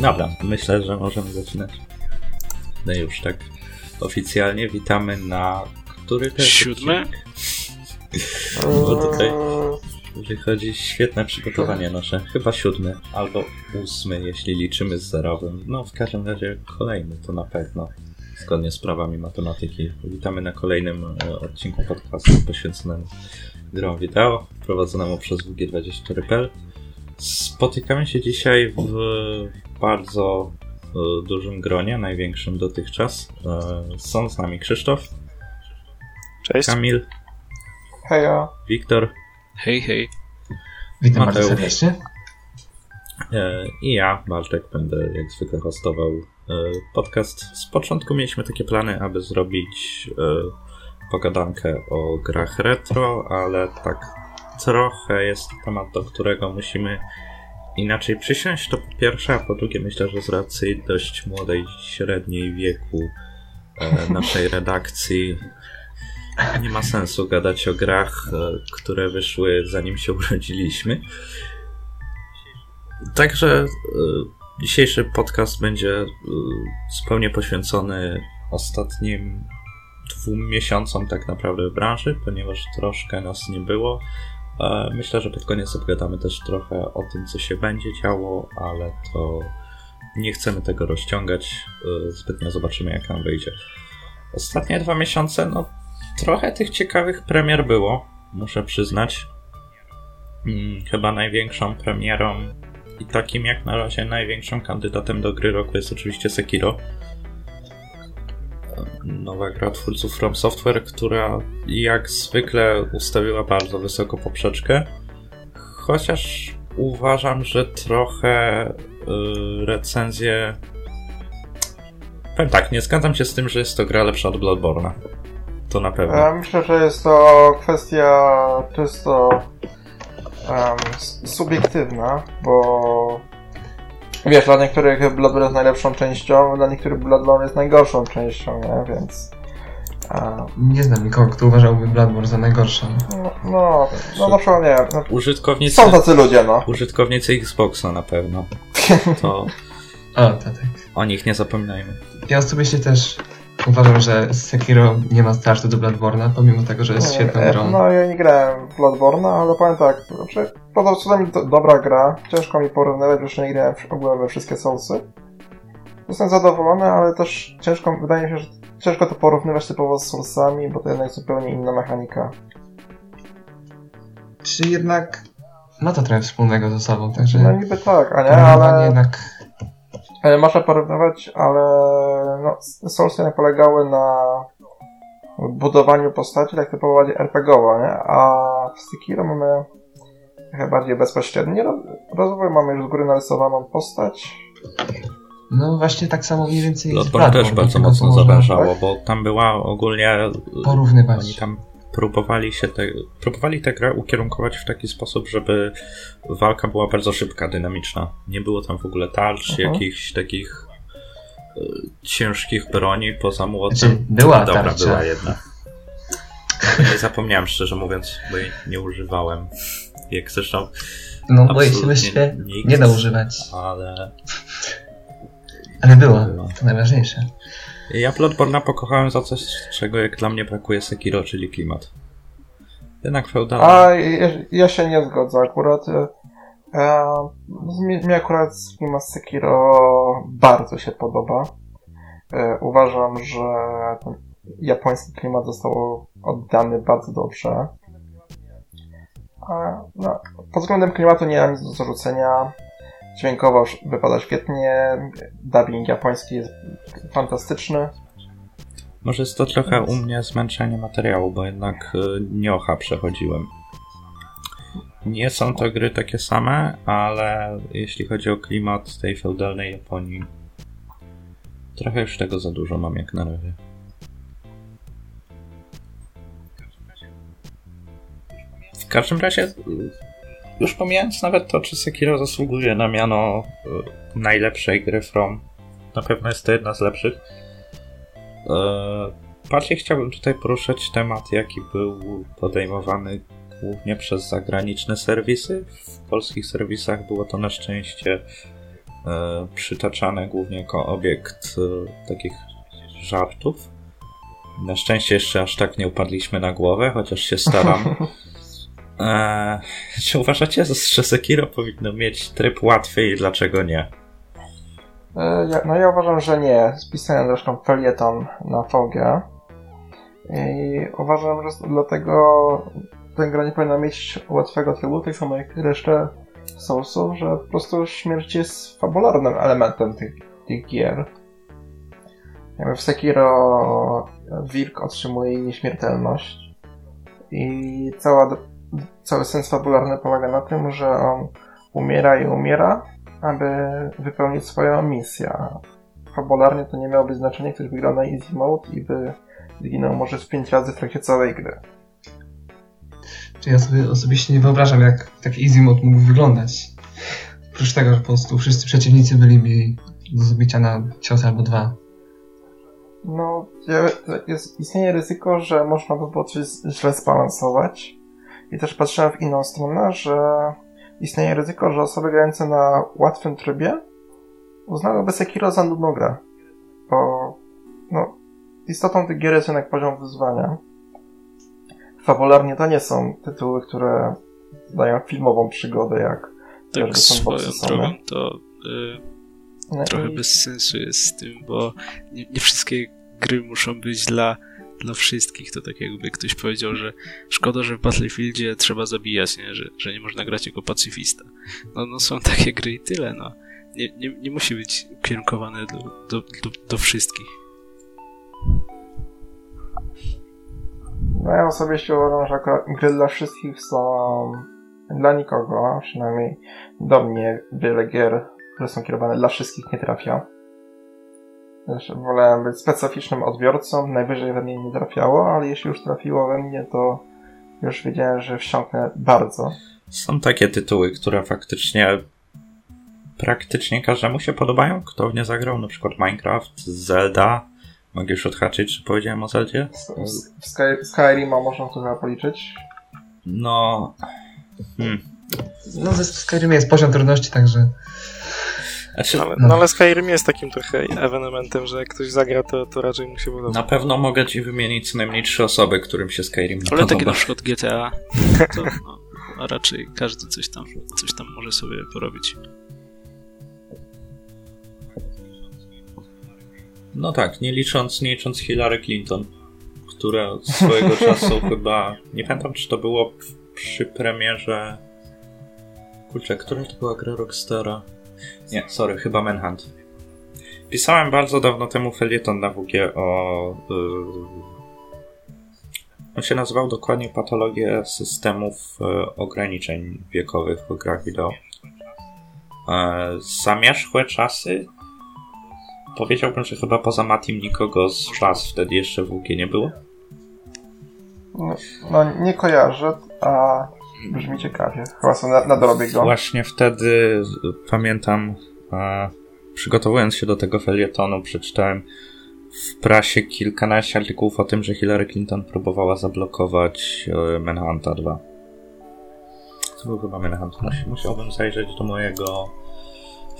Dobra, myślę, że możemy zaczynać. No już tak oficjalnie witamy na który jest Siódmy? Bo tutaj wychodzi świetne przygotowanie nasze. Chyba siódmy albo ósmy, jeśli liczymy z zerowym. No w każdym razie kolejny to na pewno. Zgodnie z prawami matematyki. Witamy na kolejnym e, odcinku podcastu poświęconemu grom wideo, prowadzonemu przez WG24.pl. Spotykamy się dzisiaj w bardzo e, dużym gronie, największym dotychczas. E, Są z nami Krzysztof, Cześć. Kamil, Hejo. Wiktor Hej, hej. Witam bardzo Mateusz. serdecznie. e, i ja, Bartek, będę jak zwykle hostował e, podcast. Z początku mieliśmy takie plany, aby zrobić e, pogadankę o grach retro, ale tak trochę jest to temat, do którego musimy inaczej przysiąść. To po pierwsze, a po drugie myślę, że z racji dość młodej, średniej wieku naszej redakcji nie ma sensu gadać o grach, e, które wyszły zanim się urodziliśmy. Także e, dzisiejszy podcast będzie e, zupełnie poświęcony ostatnim dwóm miesiącom tak naprawdę w branży, ponieważ troszkę nas nie było. Myślę, że pod koniec opowiadamy też trochę o tym, co się będzie działo, ale to nie chcemy tego rozciągać zbytnio, zobaczymy jak nam wyjdzie. Ostatnie dwa miesiące, no trochę tych ciekawych premier było, muszę przyznać. Mm, Chyba największą premierą i takim jak na razie największym kandydatem do gry roku jest oczywiście Sekiro. Nowa gra twórców From Software, która jak zwykle ustawiła bardzo wysoko poprzeczkę. Chociaż uważam, że trochę yy, recenzje. Powiem tak, nie zgadzam się z tym, że jest to gra lepsza od Bloodborne'a. To na pewno. Ja myślę, że jest to kwestia czysto s- subiektywna, bo wiesz, dla niektórych Bloodborne jest najlepszą częścią, dla niektórych Bloodborne jest najgorszą częścią, nie? Więc a, Nie znam nikogo, kto uważałby Bloodborne za najgorszą. no, no, no na przykład nie no, Użytkownicy, Są tacy ludzie, no. użytkownicy Xboxa na pewno. To O, to tak. o nich nie zapominajmy. Ja osobiście też uważam, że Sekiro nie ma startu do Bloodborne'a, pomimo tego, że jest świetną grą. No ja nie grałem w Bloodborne, ale powiem tak, znaczy, to co mi do, dobra gra, ciężko mi porównywać, już nie grałem w, ogóle we wszystkie Soulsy. Jestem zadowolony, ale też ciężko, wydaje mi się, że ciężko to porównywać typowo z Soulsami, bo to jednak zupełnie inna mechanika. Czy jednak ma to trochę wspólnego ze sobą, także... No niby tak, a nie, ale jednak... ale można porównywać, ale no, Soulsy nie polegały na budowaniu postaci tak typowo bardziej RPGowo, nie? A w Sekiro mamy trochę bardziej bezpośredni roz- rozwój, mamy już z góry narysowaną postać. No właśnie tak samo mniej więcej jest Bloodborne też bardzo mocno zawężało, tak? bo tam była ogólnie. Porównywać. Oni tam próbowali się te, próbowali tę grę ukierunkować w taki sposób, żeby walka była bardzo szybka, dynamiczna. Nie było tam w ogóle tarcz, jakichś takich e, ciężkich broni poza młotem. Znaczy, była Dobra, tarcza. była jedna. Nie zapomniałem szczerze mówiąc, bo jej nie używałem. Jak zresztą, No bo jej się nie da używać. ale Ale była, Była. to najważniejsze. Ja Bloodborne'a pokochałem za coś, czego jak dla mnie brakuje Sekiro, czyli klimat. Jednak feudalny. A ja, ja się nie zgodzę akurat. E, e, mi, akurat klimat Sekiro bardzo się podoba. E, uważam, że ten japoński klimat został oddany bardzo dobrze. A, no, pod względem klimatu nie mam nic do zarzucenia. Dźwiękowo wypada świetnie. Dubbing japoński jest fantastyczny. Może jest to trochę u mnie zmęczenie materiału, bo jednak y, niocha przechodziłem. Nie są to gry takie same, ale jeśli chodzi o klimat tej feudalnej Japonii, trochę już tego za dużo mam jak na razie. W każdym razie, już pomijając nawet to, czy Sekiro zasługuje na miano y, najlepszej gry From, na pewno jest to jedna z lepszych. bardziej chciałbym tutaj poruszyć temat, jaki był podejmowany głównie przez zagraniczne serwisy. W polskich serwisach było to na szczęście e, przytaczane głównie jako obiekt e, takich żartów. Na szczęście jeszcze aż tak nie upadliśmy na głowę, chociaż się staram. E, czy uważacie, że Sekiro powinno mieć tryb łatwy i dlaczego nie? E, ja, no ja uważam, że nie. Spisałem zresztą felieton na VG. I uważam, że dlatego ten gra nie powinna mieć łatwego trybu, tak samo jak resztę Soulsów, że po prostu śmierć jest fabularnym elementem tych, tych gier. Jakby w Sekiro Wilk otrzymuje nieśmiertelność i cała, cały sens fabularny polega na tym, że on umiera i umiera, aby wypełnić swoją misję. Fabularnie to nie miałoby znaczenia, ktoś wygrał na easy mode i by zginął może z pięć razy w trakcie całej gry. Czy ja sobie osobiście nie wyobrażam, jak taki easy mode mógł wyglądać. Oprócz tego, że po prostu wszyscy przeciwnicy byliby do zabicia na cios albo dwa. No, jest, istnieje ryzyko, że można by było coś źle zbalansować. I też patrzyłem w inną stronę, że istnieje ryzyko, że osoby grające na łatwym trybie uznałyby Sekiro za nudną grę. Bo, no, istotą tych gier jest jednak poziom wyzwania. Fabularnie to nie są tytuły, które dają filmową przygodę, jak tak swoją drogą to y, no trochę i... bez sensu jest z tym, bo nie, nie, wszystkie gry muszą być dla, dla wszystkich. To tak jakby ktoś powiedział, że szkoda, że w Battlefieldzie trzeba zabijać, nie? Że, że nie można grać jako pacyfista. No, no są takie gry i tyle, no. Nie, nie, nie musi być ukierunkowane do, do, do, do wszystkich. No ja osobiście uważam, że gry dla wszystkich są dla nikogo, przynajmniej do mnie wiele gier, które są kierowane dla wszystkich nie trafia. Też wolałem być specyficznym odbiorcą, najwyżej we mnie nie trafiało, ale jeśli już trafiło we mnie, to już wiedziałem, że wsiąknę bardzo. Są takie tytuły, które faktycznie praktycznie każdemu się podobają, kto w nie zagrał, na przykład Minecraft, Zelda, Mogę już odhaczyć, czy powiedziałem o Zeldzie? W Sky, Skyrima można to chyba policzyć. No... Hmm. No, w Skyrim jest poziom trudności, także... Znaczy, ale, no. no ale Skyrim jest takim trochę ewenementem, że jak ktoś zagra, to, to raczej mu się podoba. Na pewno mogę ci wymienić co najmniej trzy osoby, którym się Skyrim nie Ale podoba. takie na przykład GTA, to no, raczej każdy coś tam, coś tam może sobie porobić. No tak, nie licząc, nie licząc Hillary Clinton, która swojego czasu chyba, nie pamiętam czy to było przy premierze, kurczę, która to była gra Rockstara? Nie, sorry, chyba Manhunt. Pisałem bardzo dawno temu felieton na WG o... Yy, on się nazywał dokładnie Patologie systemów yy, ograniczeń wiekowych w grach wideo. Yy, zamierzchłe czasy Powiedziałbym, że chyba poza Matim nikogo z was wtedy jeszcze WG nie było. No, no, nie kojarzę, a brzmi ciekawie. Chyba są na, na drobie go. Właśnie wtedy pamiętam, a, przygotowując się do tego felietonu, przeczytałem w prasie kilkanaście artykułów o tym, że Hillary Clinton próbowała zablokować e, Manhunta 2. To był chyba Manhunt. Musiałbym zajrzeć do mojego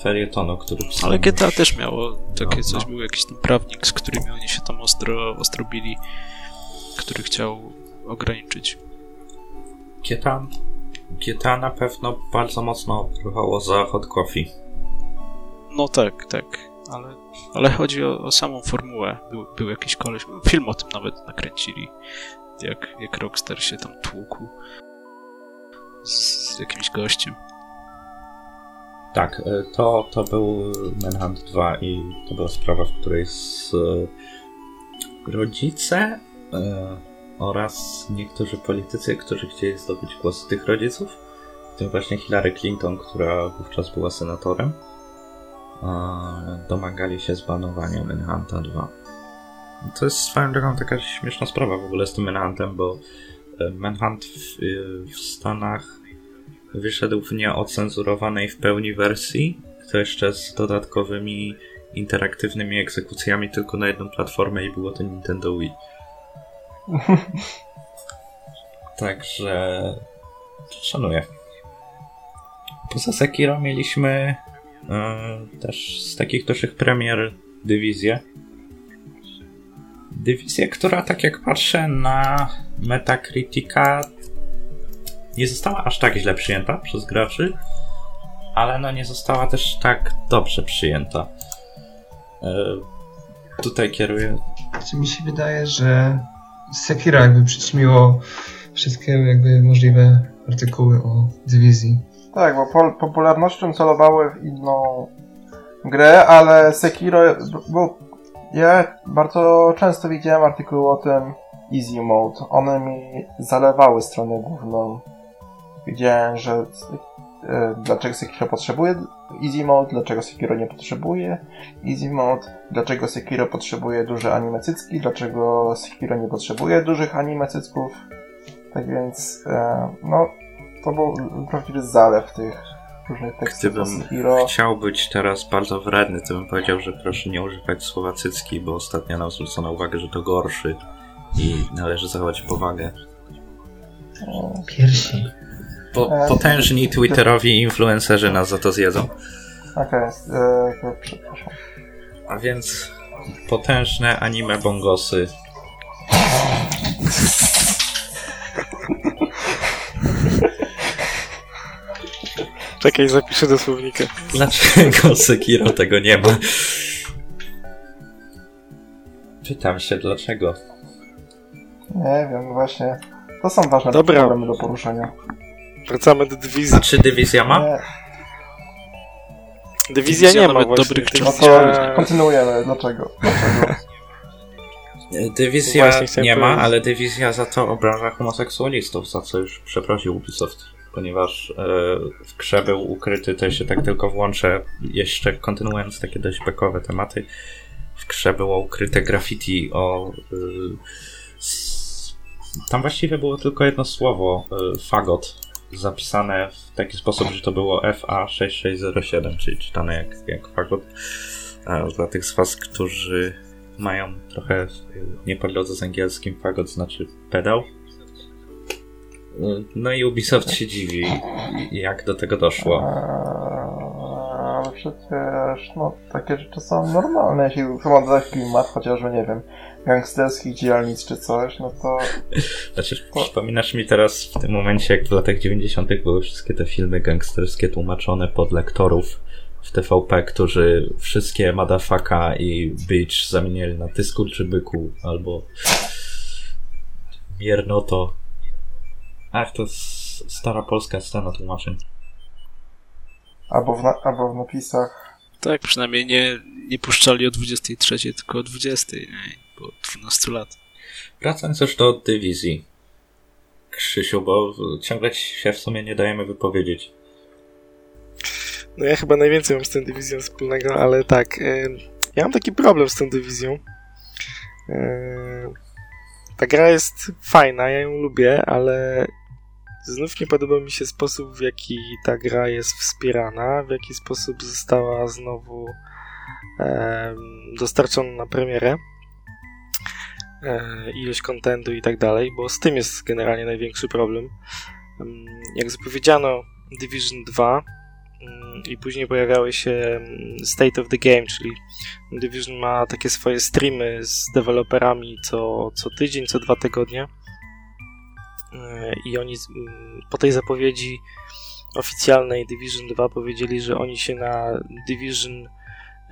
felietonu, który Ale GTA też miało takie no, coś, no. był jakiś tam prawnik, z którymi oni się tam ostro, ostro bili, który chciał ograniczyć. GTA, GTA na pewno bardzo mocno odpływało za Hot Coffee. No tak, tak, ale, ale chodzi o, o samą formułę. Był, był jakiś koleś, film o tym nawet nakręcili, jak, jak Rockstar się tam tłukł z jakimś gościem. Tak, e, to, to był Manhunt 2 i to była sprawa, w której z e, rodzice e, oraz niektórzy politycy, którzy chcieli zdobyć głosy tych rodziców, w tym właśnie Hillary Clinton, która wówczas była senatorem, domagali się zbanowania Manhunta 2. To jest swoją drogą taka śmieszna sprawa w ogóle z tym Manhuntem, bo Manhunt w, w Stanach wyszedł w nieocenzurowanej w pełni wersji, to jeszcze z dodatkowymi interaktywnymi egzekucjami tylko na jedną platformę i było to Nintendo Wii. Także szanuję. Poza Sekiro mieliśmy yy, też z takich dużych premier dywizję. Dywizję, która tak jak patrzę na Metacritica nie została aż tak źle przyjęta przez graczy, ale no nie została też tak dobrze przyjęta. Yy, tutaj kieruję. Mi się wydaje, że Sekiro jakby przyćmiło wszystkie jakby możliwe artykuły o dywizji. Tak, bo po, popularnością celowały w inną grę, ale Sekiro, bo ja bardzo często widziałem artykuły o tym Easy Mode. One mi zalewały stronę główną. Widziałem, że dlaczego Sekiro potrzebuje Easy Mode, dlaczego Sekiro nie potrzebuje Easy Mode, dlaczego Sekiro potrzebuje duże anime cycki, dlaczego Sekiro nie potrzebuje dużych anime cycków. Tak więc, e, no, to był prawdziwy zalew tych różnych tekstów Gdybym chciał być teraz bardzo wredny, to bym powiedział, że proszę nie używać słowa cycki, bo ostatnio nam zwrócono uwagę, że to gorszy i należy zachować powagę. Piersi. Po, e, potężni twitterowi influencerzy nas za to zjedzą. E, przepraszam. A więc potężne anime bongosy Czekaj, zapiszę do słownika. Dlaczego Sekiro tego nie ma? Pytam się dlaczego. Nie wiem, właśnie. To są ważne Dobra. problemy do poruszenia. Wracamy do dywizji. A czy dywizja ma? Nie. Dywizja, dywizja nie ma właśnie. dobrych No to kontynuujemy. Dlaczego? Dlaczego? Dywizja nie ma, ale dywizja za to obraża homoseksualistów, za co już przeprosił Ubisoft, ponieważ e, w grze był ukryty, to się tak tylko włączę, jeszcze kontynuując takie dość bekowe tematy, w grze było ukryte graffiti o... E, tam właściwie było tylko jedno słowo, e, fagot, zapisane w taki sposób, że to było FA6607, czyli czytane jak, jak fagot. Dla tych z Was, którzy mają trochę nie po drodze z angielskim, fagot znaczy pedał. No i Ubisoft się dziwi, jak do tego doszło. Ale przecież, no, takie rzeczy są normalne, jeśli wprowadzać klimat, chociażby, nie wiem, gangsterskich dzielnic czy coś, no to... Znaczy, to... przypominasz mi teraz w tym momencie, jak w latach 90. były wszystkie te filmy gangsterskie tłumaczone pod lektorów w TVP, którzy wszystkie Madafaka i Beach zamienili na Tysku czy Byku, albo Miernoto. Ach, to stara polska scena tłumaczeń. Albo w, na, albo w napisach. Tak, przynajmniej nie, nie puszczali o 23, tylko o 20, nie? Po 12 lat. Wracając już do dywizji. Krzysiu, bo ciągle się w sumie nie dajemy wypowiedzieć. No ja chyba najwięcej mam z tą dywizją wspólnego, ale tak, ja mam taki problem z tą dywizją. ta gra jest fajna, ja ją lubię, ale znów nie podoba mi się sposób, w jaki ta gra jest wspierana, w jaki sposób została znowu dostarczona na premierę e, ilość kontentu i tak dalej, bo z tym jest generalnie największy problem. Jak zapowiedziano Division 2, i później pojawiały się mm, State of the Game, czyli Division ma takie swoje streamy z deweloperami co, co tydzień, co dwa tygodnie. E, I oni mm, po tej zapowiedzi oficjalnej Division 2 powiedzieli, że oni się na Division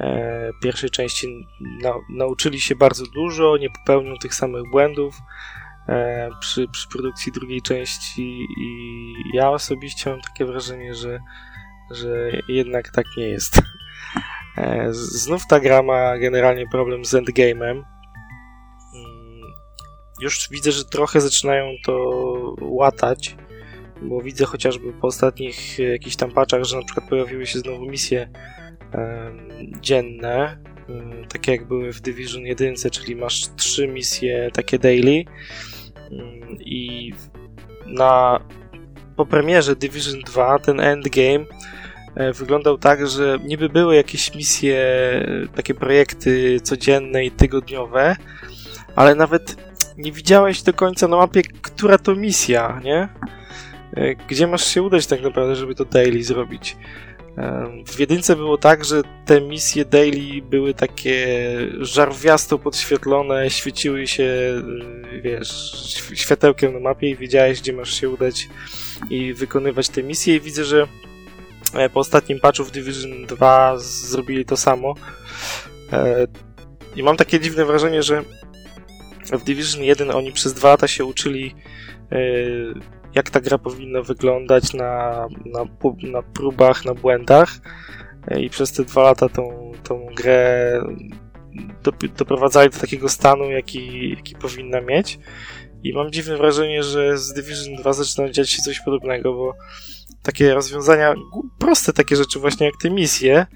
e, pierwszej części na, nauczyli się bardzo dużo, nie popełnią tych samych błędów e, przy, przy produkcji drugiej części i ja osobiście mam takie wrażenie, że że jednak tak nie jest. E, znów ta gra ma generalnie problem z endgame'em. Mm, już widzę, że trochę zaczynają to łatać, bo widzę chociażby po ostatnich jakichś tam paczach, że na przykład pojawiły się znowu misje dzienne, takie jak były w Division 1, czyli masz trzy misje takie daily i na po premierze Division 2 ten endgame e, wyglądał tak, że niby były jakieś misje, takie projekty codzienne i tygodniowe, ale nawet nie widziałeś do końca na mapie, która to misja, nie? E, gdzie masz się udać tak naprawdę, żeby to daily zrobić. W jedynce było tak, że te misje daily były takie żarwiasto podświetlone, świeciły się, y, wiesz, światełkiem na mapie i wiedziałeś, gdzie masz się udać i wykonywać te misje. I widzę, że e, po ostatnim patchu w Division 2 zrobili to samo. E, I mam takie dziwne wrażenie, że w Division 1 oni przez dwa lata się uczyli e, jak ta gra powinna wyglądać na, na, na próbach, na błędach e, i przez te dwa lata tą, tą grę do, doprowadzali do takiego stanu, jaki, jaki powinna mieć. I mam dziwne wrażenie, że z Division 2 zaczyna dziać się coś podobnego, bo takie rozwiązania, proste takie rzeczy właśnie jak te misje,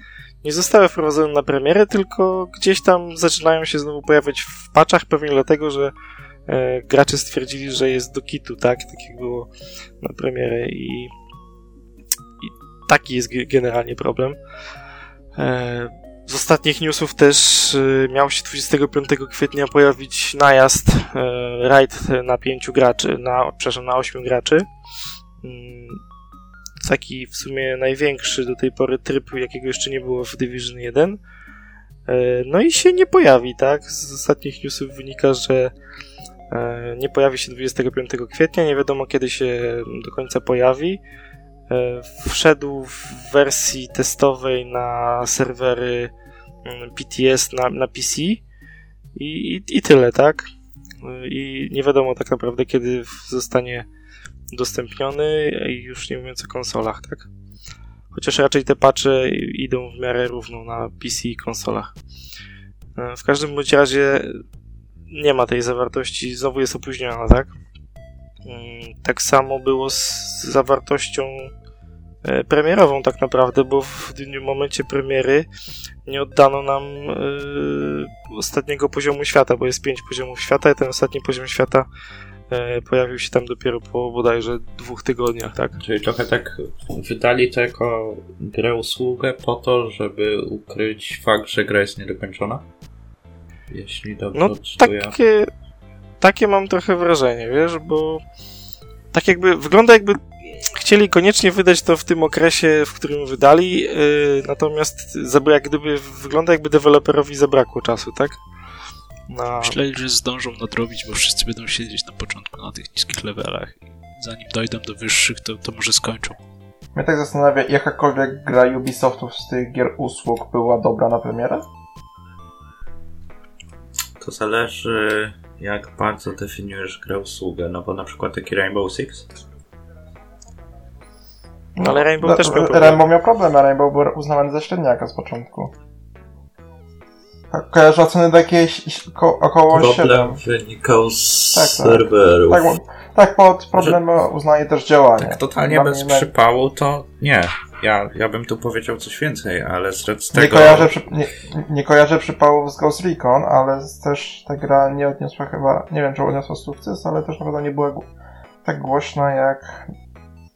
nie zostały wprowadzone na premierę, tylko gdzieś tam zaczynają się znowu pojawiać w patchach, pewnie dlatego, że gracze stwierdzili, że jest do kitu, tak? Tak jak było na premierę i, i taki jest generalnie problem. E, z ostatnich newsów też e, miał się 25 kwietnia pojawić najazd e, raid na pięciu graczy, na, przepraszam, na ośmiu graczy. Mm, taki w sumie największy do tej pory tryb, jakiego jeszcze nie było w Division 1. E, no i się nie pojawi, tak? Z ostatnich newsów wynika, że E, nie pojawi się 25 kwietnia, nie wiadomo kiedy się do końca pojawi. E, wszedł w wersji testowej na serwery mm, PTS na, na PC i, i, i tyle, tak? E, I nie wiadomo tak naprawdę kiedy zostanie udostępniony i już nie mówiąc o konsolach, tak? Chociaż raczej te patche idą w miarę równo na PC i konsolach. W każdym bądź razie nie ma tej zawartości, znowu jest opóźniona, tak? Mm, tak samo było z zawartością e, premierową tak naprawdę, bo w dniu momencie premiery nie oddano nam yy, ostatniego poziomu świata, bo jest pięć poziomów świata i ten ostatni poziom świata yy, pojawił się tam dopiero po bodajże dwóch tygodniach, tak? Czyli trochę tak wydali to jako grę usługę po to, żeby ukryć fakt, że gra jest niedokończona? Jeśli dobrze No takie, takie mam trochę wrażenie, wiesz, bo tak jakby, wygląda jakby chcieli koniecznie wydać to w tym okresie, w którym wydali, yy, natomiast jak gdyby wygląda jakby deweloperowi zabrakło czasu, tak? Na... Myśleli, że zdążą nadrobić, bo wszyscy będą siedzieć na początku na tych niskich levelach. Zanim dojdą do wyższych, to, to może skończą. Mnie tak zastanawia, jakakolwiek gra Ubisoftu z tych gier usług była dobra na premierę? To zależy, jak bardzo definiujesz grę usługę, no bo na przykład taki Rainbow Six. No, ale Rainbow no, też miał problem. Rainbow miał problem, a Rainbow był uznawany za średniaka z początku. Tak, kojarzę oceny do jakiejś około problem 7. Problem wynikał z tak, tak. serwerów. Tak, tak, pod problem że... uznaje też działanie. Tak totalnie bez przypału to nie. Ja, ja bym tu powiedział coś więcej, ale z tego... Nie kojarzę, przy, nie, nie kojarzę przypałów z Ghost Recon, ale też ta gra nie odniosła chyba, nie wiem czy odniosła sukces, ale też naprawdę nie była tak głośna jak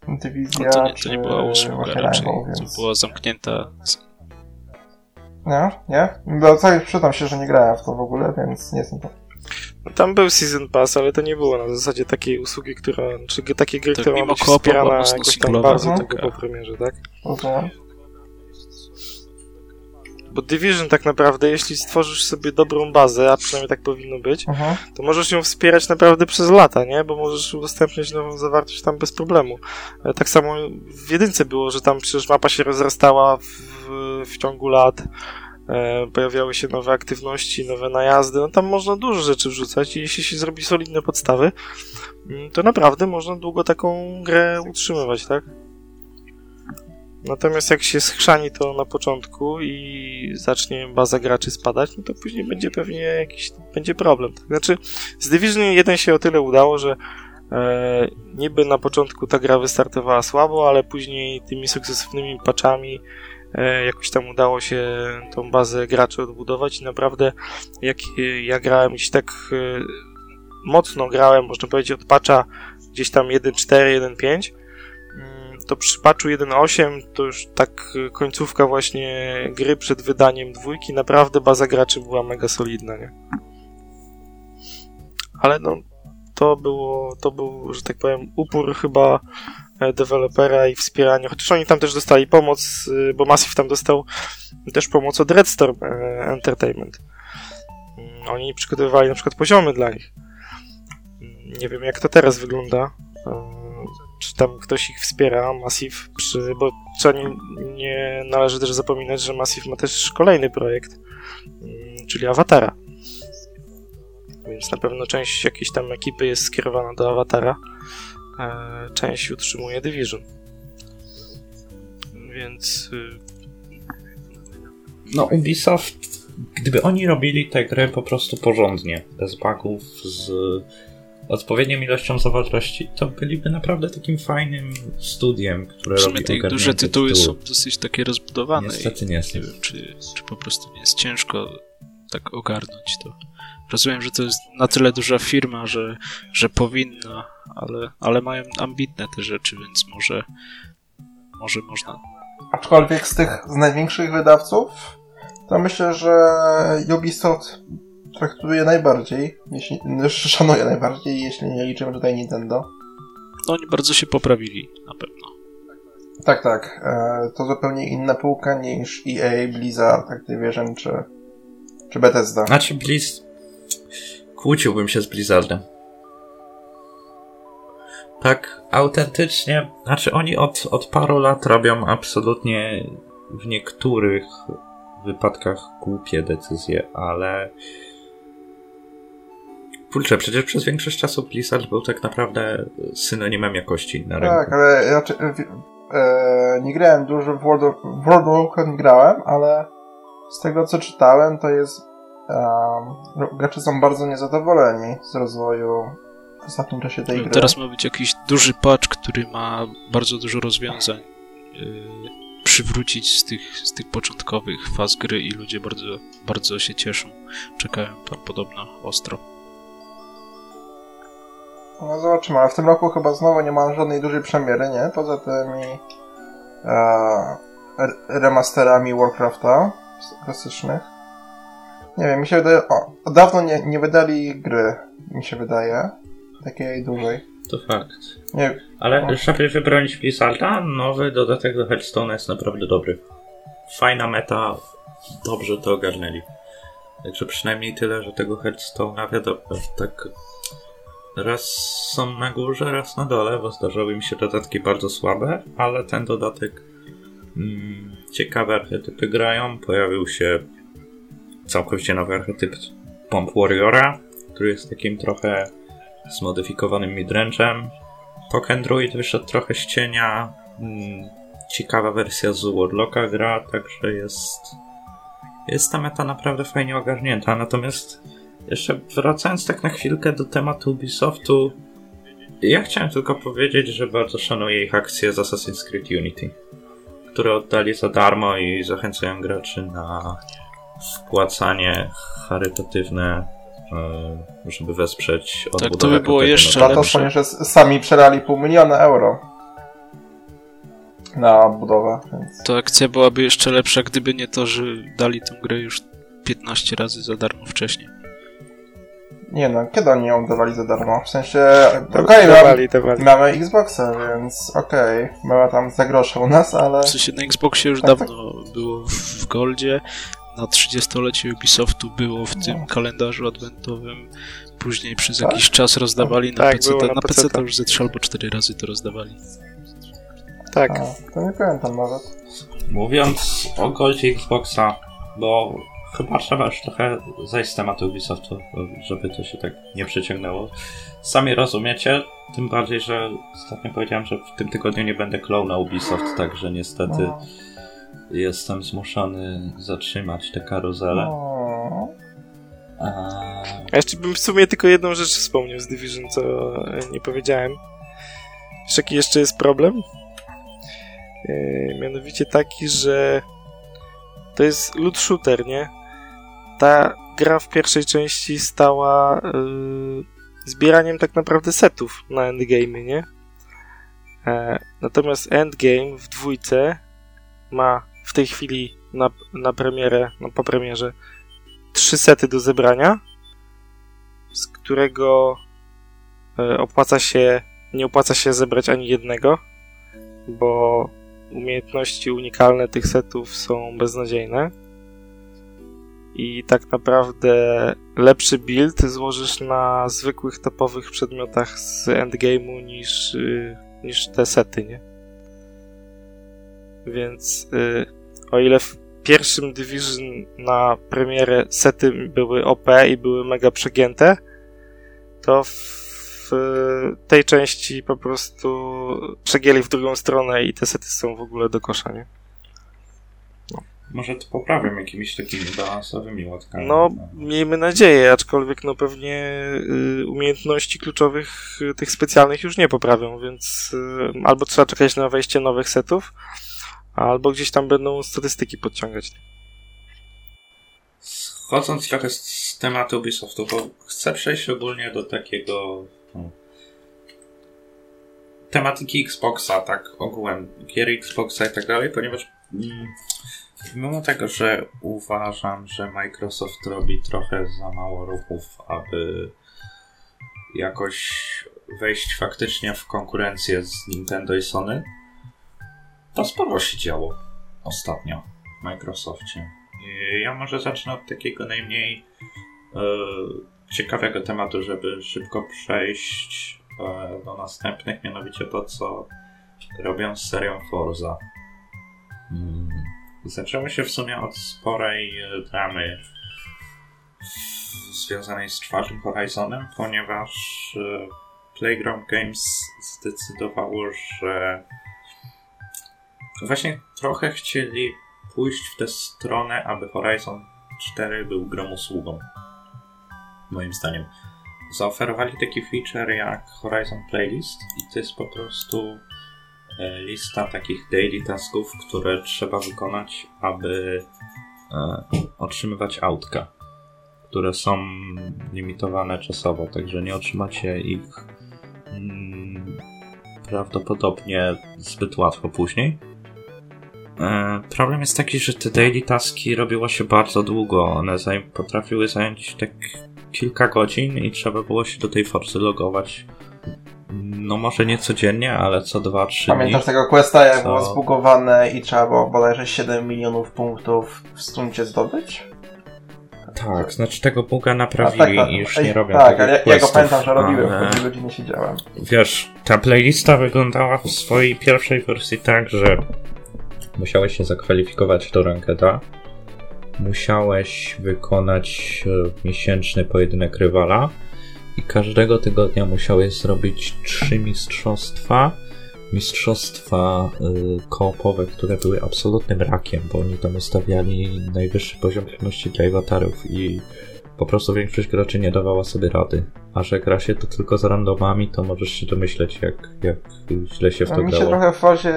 Dywizja, no to nie, to nie była usługa raczej, więc... to była zamknięta... Nie? Nie? No, przyznam się, że nie grałem w to w ogóle, więc nie jestem to no, tam był Season Pass, ale to nie było na zasadzie takiej usługi, która, czy takiej gry, która ma być wspierana jakoś tam bardzo tylko po premierze, tak? Okay. Bo Division tak naprawdę, jeśli stworzysz sobie dobrą bazę, a przynajmniej tak powinno być, uh-huh. to możesz ją wspierać naprawdę przez lata, nie? Bo możesz udostępniać nową zawartość tam bez problemu. E, tak samo w jedynce było, że tam przecież mapa się rozrastała w, w ciągu lat. E, pojawiały się nowe aktywności, nowe najazdy, no tam można dużo rzeczy wrzucać i jeśli się zrobi solidne podstawy, mm, to naprawdę można długo taką grę utrzymywać, tak? Natomiast jak się schrzani to na początku i zacznie baza graczy spadać, no to później będzie pewnie jakiś będzie problem. Tak? Znaczy, z Division 1 się o tyle udało, że e, niby na początku ta gra wystartowała słabo, ale później tymi sukcesywnymi patchami jakoś tam udało się tą bazę graczy odbudować i naprawdę jak ja grałem gdzieś tak e, mocno grałem, można powiedzieć od patcha gdzieś tam 1.4, 1.5 mm, to przy patchu 1.8 to już tak końcówka właśnie gry przed wydaniem dwójki, naprawdę baza graczy była mega solidna, nie? Ale no, to było, to był, że tak powiem, upór chyba e, dewelopera i wspieranie, chociaż oni tam też dostali pomoc, y, bo Massive tam dostał też pomoc od Redstorm e, Entertainment. Mm, oni przygotowywali na przykład poziomy dla nich. Mm, nie wiem jak to teraz wygląda, e, czy tam ktoś ich wspiera, Massive, przy, bo trzeba nie, nie należy też zapominać, że Massive ma też kolejny projekt, mm, czyli Awatara więc na pewno część jakiejś tam ekipy jest skierowana do awatara, e, część utrzymuje Division. Więc. Y, no, Ubisoft, gdyby oni robili tę grę po prostu porządnie, bez bugów, z odpowiednią ilością zawartości, to byliby naprawdę takim fajnym studiem, które robi te duże tytuły tytuły. są dosyć takie rozbudowane. Niestety nie jest. Nie wiem, czy, czy po prostu nie jest ciężko tak ogarnąć to. Rozumiem, że to jest na tyle duża firma, że, że powinna, ale, ale mają ambitne te rzeczy, więc może, może można. Aczkolwiek z tych z największych wydawców, to myślę, że Ubisoft traktuje najbardziej, jeśli, szanuje najbardziej, jeśli nie liczymy tutaj Nintendo. No oni bardzo się poprawili, na pewno. Tak, tak. E, to zupełnie inna półka niż EA, Blizzard, Activision czy, czy Bethesda. Znaczy Blizz kłóciłbym się z Blizzardem. Tak autentycznie, znaczy oni od, od paru lat robią absolutnie w niektórych wypadkach głupie decyzje, ale Kurczę, przecież przez większość czasu Blizzard był tak naprawdę synonimem jakości na rynku. Tak, ale e, nie grałem dużo w World of, World of Warcraft grałem, ale z tego co czytałem, to jest um, gracze są bardzo niezadowoleni z rozwoju w ostatnim czasie tej gry. Teraz ma być jakiś duży patch, który ma bardzo dużo rozwiązań yy, przywrócić z tych, z tych początkowych faz gry i ludzie bardzo, bardzo się cieszą. Czekają tam podobno ostro. No zobaczymy, ale w tym roku chyba znowu nie ma żadnej dużej premiery, nie? Poza tymi e, remasterami Warcrafta klasycznych. Nie wiem, mi się wydaje... O, dawno nie, nie wydali gry, mi się wydaje. Takiej dużej. To fakt. Nie, Ale no. żeby wybronić Blizzarda, nowy dodatek do Hearthstone jest naprawdę dobry. Fajna meta, dobrze to ogarnęli. Także przynajmniej tyle, że tego Hearthstone'a wiadomo, tak raz są na górze, raz na dole, bo zdarzały mi się dodatki bardzo słabe, ale ten dodatek mm, ciekawe archetypy grają. Pojawił się całkowicie nowy archetyp Bomb Warriora, który jest takim trochę zmodyfikowanym midrange'em. Poken Druid wyszedł trochę z cienia. Mm, ciekawa wersja z Warlocka gra, także jest jest ta meta naprawdę fajnie ogarnięta. Natomiast jeszcze wracając tak na chwilkę do tematu Ubisoftu, ja chciałem tylko powiedzieć, że bardzo szanuję ich akcję z Assassin's Creed Unity, które oddali za darmo i zachęcają graczy na wpłacanie charytatywne, e, żeby wesprzeć odbudowę. Tak, to by było jeszcze lepsze. To ponieważ sami przelali pół miliona euro na budowę. Więc... To akcja byłaby jeszcze lepsza, gdyby nie to, że dali tę grę już 15 razy za darmo wcześniej. Nie no, kiedy oni ją dawali za darmo? W sensie, okej, okay, dawali. mamy Xboxa, więc okej, okay, była tam za grosze u nas, ale... W sensie na Xboxie już tak, dawno tak. było w Goldzie, na 30-lecie Ubisoftu było w tym no. kalendarzu adwentowym. Później przez tak? jakiś czas rozdawali na tak, PC. Na, na PC to już ze 3 albo 4 razy to rozdawali. Tak. A, to nie pamiętam nawet. Mówiąc o Goldzie Xboxa, bo chyba trzeba już trochę zejść z tematu Ubisoftu, żeby to się tak nie przeciągnęło. Sami rozumiecie, tym bardziej, że ostatnio powiedziałem, że w tym tygodniu nie będę klonał Ubisoft, także niestety no. Jestem zmuszony zatrzymać tę karuzelę. A... A jeszcze bym w sumie tylko jedną rzecz wspomniał z Division, co nie powiedziałem. Wiesz, jaki jeszcze jest problem? Yy, mianowicie taki, że to jest loot shooter, nie? ta gra w pierwszej części stała yy, zbieraniem tak naprawdę setów na endgame, nie? E, natomiast Endgame w dwójce ma w tej chwili na, na premierę, no po premierze, trzy sety do zebrania, z którego e, opłaca się, nie opłaca się zebrać ani jednego, bo umiejętności unikalne tych setów są beznadziejne. I tak naprawdę lepszy build złożysz na zwykłych topowych przedmiotach z endgame'u niż, y, niż te sety, nie? Więc y, o ile w pierwszym Division na premierę sety były OP i były mega przegięte, to w tej części po prostu przegięli w drugą stronę i te sety są w ogóle do kosza, nie? Może to poprawią jakimiś takimi balansowymi łatkami. No, miejmy nadzieję, aczkolwiek no pewnie y, umiejętności kluczowych y, tych specjalnych już nie poprawią, więc y, albo trzeba czekać na wejście nowych setów, albo gdzieś tam będą statystyki podciągać. Schodząc trochę z tematu Ubisoftu, bo chcę przejść ogólnie do takiego hmm, tematyki Xboxa, tak ogółem gier Xboxa i tak dalej, ponieważ mm, mimo tego, że uważam, że Microsoft robi trochę za mało ruchów, aby jakoś wejść faktycznie w konkurencję z Nintendo i Sony, to sporo się działo ostatnio w Microsoftie. I ja może zacznę od takiego najmniej e, ciekawego tematu, żeby szybko przejść e, do następnych, mianowicie to, co robią z serią Forza. Hmm. Zaczęło się w sumie od sporej e, dramy związanej z czwartym Horizonem, ponieważ e, Playground Games zdecydowało, że właśnie trochę chcieli pójść w tę stronę, aby Horizon 4 był grą. Moim zdaniem. Zaoferowali taki feature jak Horizon Playlist i to jest po prostu e, lista takich daily tasków, które trzeba wykonać, aby e, otrzymywać autka, które są limitowane czasowo, także nie otrzymacie ich mm, prawdopodobnie zbyt łatwo później. E, problem jest taki, że te daily taski robiło się bardzo długo. One zaj potrafiły zająć tak kilka godzin i trzeba było się do tej Forcy logować. No może nie codziennie, ale co 2-3 dni. Pamiętasz tego questa, jak co... było zbugowane i trzeba było bodajże 7 milionów punktów w stuncie zdobyć? Tak, znaczy tego buga naprawili tak, tak, i już nie robią Tak, ale ja, ja go pamiętam, że robiłem, ale... po godziny siedziałem. Wiesz, ta playlista wyglądała w swojej pierwszej wersji tak, że musiałeś się zakwalifikować do rankeda, musiałeś wykonać e, miesięczny pojedynek rywala i każdego tygodnia musiałeś zrobić trzy mistrzostwa. Mistrzostwa y, koopowe, które były absolutnym rakiem, bo oni tam ustawiali najwyższy poziom trudności dla awatarów i po prostu większość graczy nie dawała sobie rady. A że gra się to tylko z randomami, to możesz się domyśleć, jak, jak źle się w to Mi grało. Mi się trochę w fazie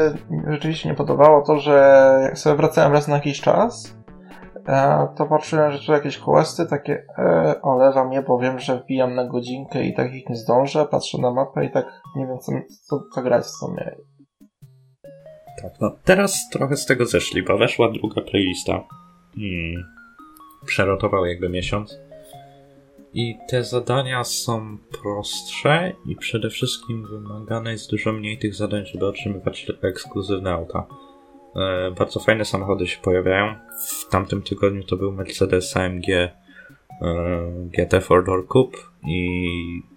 rzeczywiście nie podobało to, że jak sobie wracałem raz na jakiś czas, e, to patrzyłem, że tu jakieś questy takie e, olewa mnie, bo wiem, że wbijam na godzinkę i tak ich nie zdążę, patrzę na mapę i tak nie wiem, co, co, co grać w sumie. Tak, no teraz trochę z tego zeszli, bo weszła druga playlista. Hmm. Przerotował jakby miesiąc. I te zadania są prostsze i przede wszystkim wymagane jest dużo mniej tych zadań, żeby otrzymywać ekskluzywne auta. E, bardzo fajne samochody się pojawiają. W tamtym tygodniu to był Mercedes AMG e, GT 4-Door Coupe i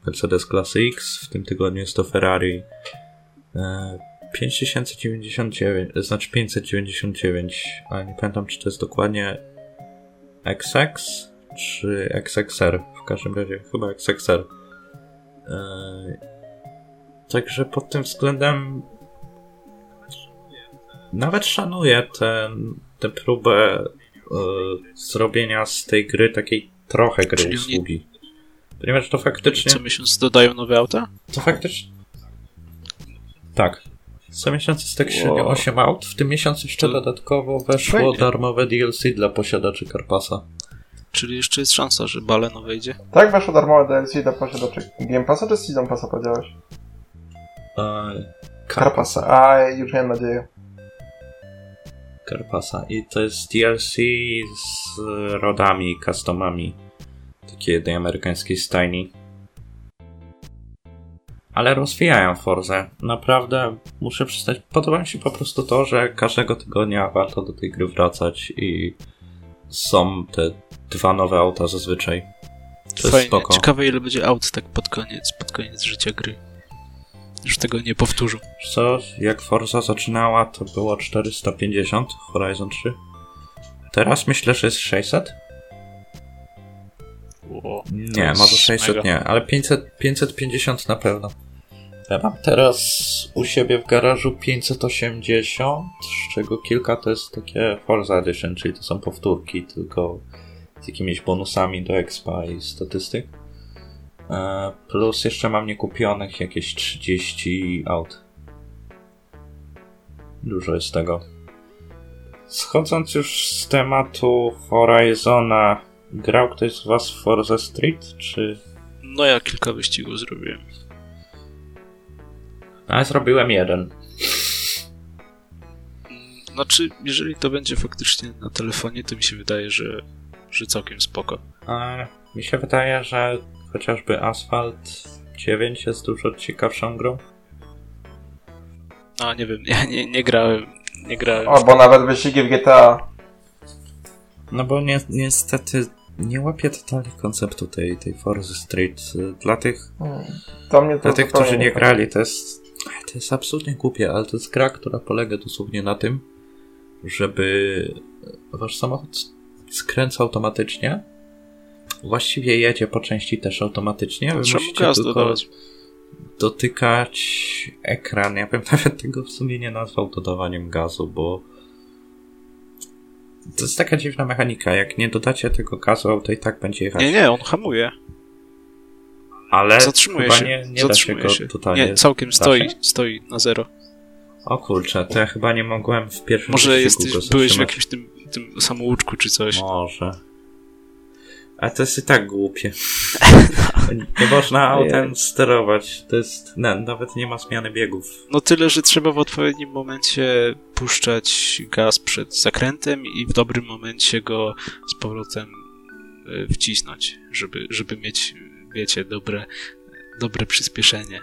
Mercedes Class X. W tym tygodniu jest to Ferrari e, 5099, znaczy 599, ale nie pamiętam czy to jest dokładnie XX czy XXR. W każdym razie chyba XXR. Yy, także pod tym względem nawet szanuję tę próbę yy, zrobienia z tej gry takiej trochę gry Czyli usługi. Ponieważ to faktycznie. Co miesiąc dodają nowe auta? To faktycznie. Tak. Co miesiąc jest tak średnio wow. 8 aut. W tym miesiącu jeszcze dodatkowo weszło Fajnie. darmowe DLC dla posiadaczy Carpasa. Czyli jeszcze jest szansa, że Baleno wejdzie? Tak, weszło darmowe DLC dla posiadaczy Game Passa czy Season Passa powiedziałeś? E, Karpasa. A, już miałem nadzieję. Karpasa. I to jest DLC z rodami, customami takiej jednej amerykańskiej stajni. Ale rozwijają Forzę. Naprawdę muszę przyznać, podoba mi się po prostu to, że każdego tygodnia warto do tej gry wracać i są te dwa nowe auta zazwyczaj. To Fajnie. jest spoko. Ciekawe ile będzie aut tak pod koniec, pod koniec życia gry. Już tego nie powtórzą. Wiesz Co, jak Forza zaczynała, to było 450 Horizon 3. Teraz myślę, że jest 600. Ło, to Nie, może 600 mega. nie, ale 500, 550 na pewno. Ja mam teraz u siebie w garażu 580, z czego kilka to jest takie Forza Edition, czyli to są powtórki, tylko z jakimiś bonusami do expa i statystyk. E, Plus jeszcze mam niekupionych jakieś 30 aut. Dużo jest tego. Schodząc już z tematu Horizona, grał ktoś z Was w Forza Street, czy... No ja kilka wyścigów zrobiłem. A zrobiłem jeden. Znaczy, jeżeli to będzie faktycznie na telefonie, to mi się wydaje, że, że całkiem spoko. A mi się wydaje, że chociażby Asphalt 9 jest dużo ciekawszą grą. A nie wiem, ja nie, nie grałem. Nie grałem. Albo nawet wyścigi w GTA. No bo ni niestety nie łapię totalnie konceptu tej, tej Forza Street. Dla tych, Hmm. To mnie to dla tych którzy nie grali, to jest, to jest absolutnie głupie, ale to jest gra, która polega dosłownie na tym, żeby wasz samochód skręca automatycznie. Właściwie jedzie po części też automatycznie. Wy Trzeba musicie tylko dodawać. dotykać ekran. Ja bym nawet tego w sumie nie nazwał dodawaniem gazu, bo to jest taka dziwna mechanika. Jak nie dodacie tego gazu, to i tak będzie jechać. Nie, nie, on hamuje. Ale Zatrzymuje chyba się. nie, nie się Zatrzymuje się. totalnie. Nie, całkiem stoi, się? stoi na zero. O kurczę, to ja chyba nie mogłem w pierwszym Może jesteś, byłeś w jakimś tym, tym samouczku czy coś. Może. A to jest i tak głupie. nie można autem sterować. To jest. No, nawet nie ma zmiany biegów. No tyle, że trzeba w odpowiednim momencie puszczać gaz przed zakrętem i w dobrym momencie go z powrotem y, wcisnąć, żeby, żeby mieć, wiecie, dobre, dobre przyspieszenie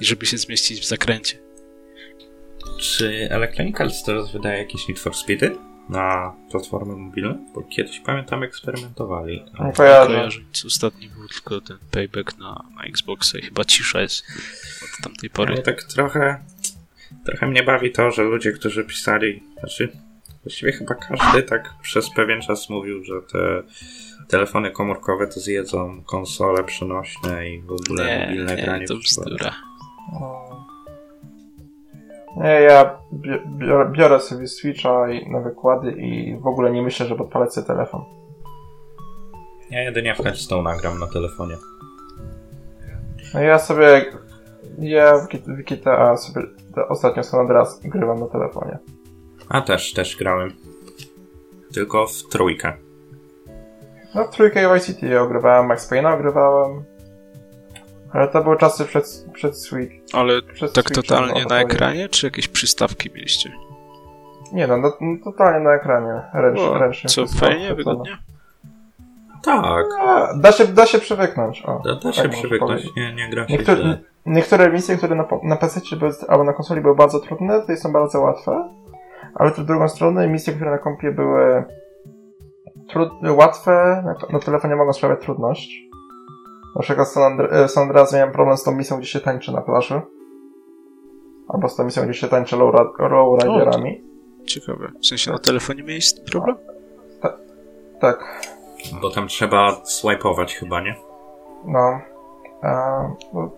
i żeby się zmieścić w zakręcie. Czy Electronic Arts teraz wydaje jakieś Need for Speedy na platformy mobilne? Bo kiedyś pamiętam eksperymentowali. Nie kojarzę. Kojarzę. Ostatni był tylko ten payback na, na Xboxa i chyba cisza jest od tamtej pory. Ale tak trochę, trochę mnie bawi to, że ludzie, którzy pisali, znaczy właściwie chyba każdy tak przez pewien czas mówił, że te telefony komórkowe to zjedzą konsole przenośne i w ogóle Nie, mobilne granie. nie, to w przypadku. bzdura. O. Nie, ja bi- biorę, biorę sobie Switcha na wykłady i w ogóle nie myślę, żeby odpalać sobie telefon. Ja jedynie w Hearthstone nagram na telefonie. No ja sobie, ja w GTA sobie ostatnio San Andreas grywam na telefonie. A też, też grałem. Tylko w trójkę. No w trójkę i City ogrywałem, Max Payne'a ogrywałem. Ale to były czasy przed, przed Switch. Ale Przed tak Switchem, totalnie no, na ekranie, czy jakieś przystawki mieliście? Nie no, no totalnie na ekranie. Ręcz, O, ręcznie. co, fajnie, wygodnie? Tak, A, Da się, da się przywyknąć. O, da, da tak się można przywyknąć, nie, nie gra się Niektóre, źle. niektóre misje, które na, na PC były, albo na konsoli były bardzo trudne, tutaj są bardzo łatwe. Ale w drugą stronę misje, które na kompie były trud, łatwe, na, na telefonie mogą sprawiać trudność. Na przykład w San, Andre, e, San Andreas miałem problem z tą misją, gdzie się tańczy na plaży. Albo z tą misją, gdzie się tańczy low, lowriderami. Ciekawe. W sensie na telefonie miałeś problem? Tak. Bo tam trzeba swipeować chyba, nie? No. E, no,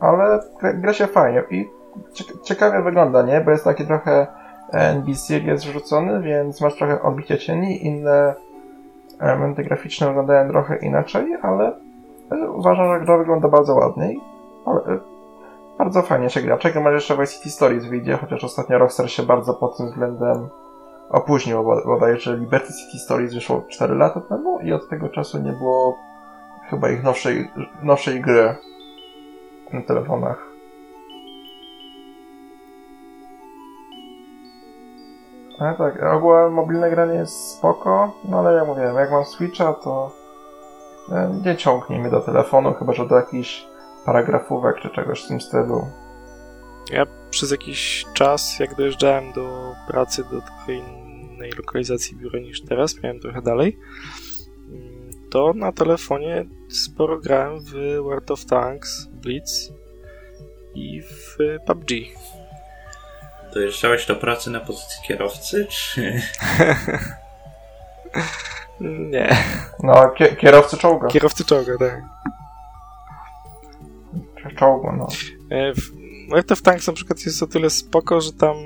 ale gra, gra się fajnie i ciek- ciekawie wygląda, nie? Bo jest taki trochę NBC jest wrzucony, więc masz trochę odbicie cieni, inne elementy graficzne wyglądają trochę inaczej, ale Uważam, że gra wygląda bardzo ładnie, ale e, bardzo fajnie się gra. Czekam, aż jeszcze Vice City Stories wyjdzie, chociaż ostatnio Rockstar się bardzo pod tym względem opóźnił, bo bodajże Liberty City Stories wyszło 4 lata temu i od tego czasu nie było chyba ich nowszej, nowszej gry na telefonach. Ale tak, ogółem mobilne granie jest spoko, no ale ja mówiłem, jak mam Switcha, to nie ciągnie mnie do telefonu, chyba że do jakichś paragrafówek czy czegoś w tym stylu. Ja przez jakiś czas, jak dojeżdżałem do pracy do trochę innej lokalizacji biura niż teraz, miałem trochę dalej, to na telefonie sporo grałem w World of Tanks, Blitz i w PUBG. Dojeżdżałeś do pracy na pozycji kierowcy, czy... Nie. No, kierowcy czołga. Kierowcy czołga, tak. Czołgu, no. E, w World of Tanks na przykład jest o tyle spoko, że tam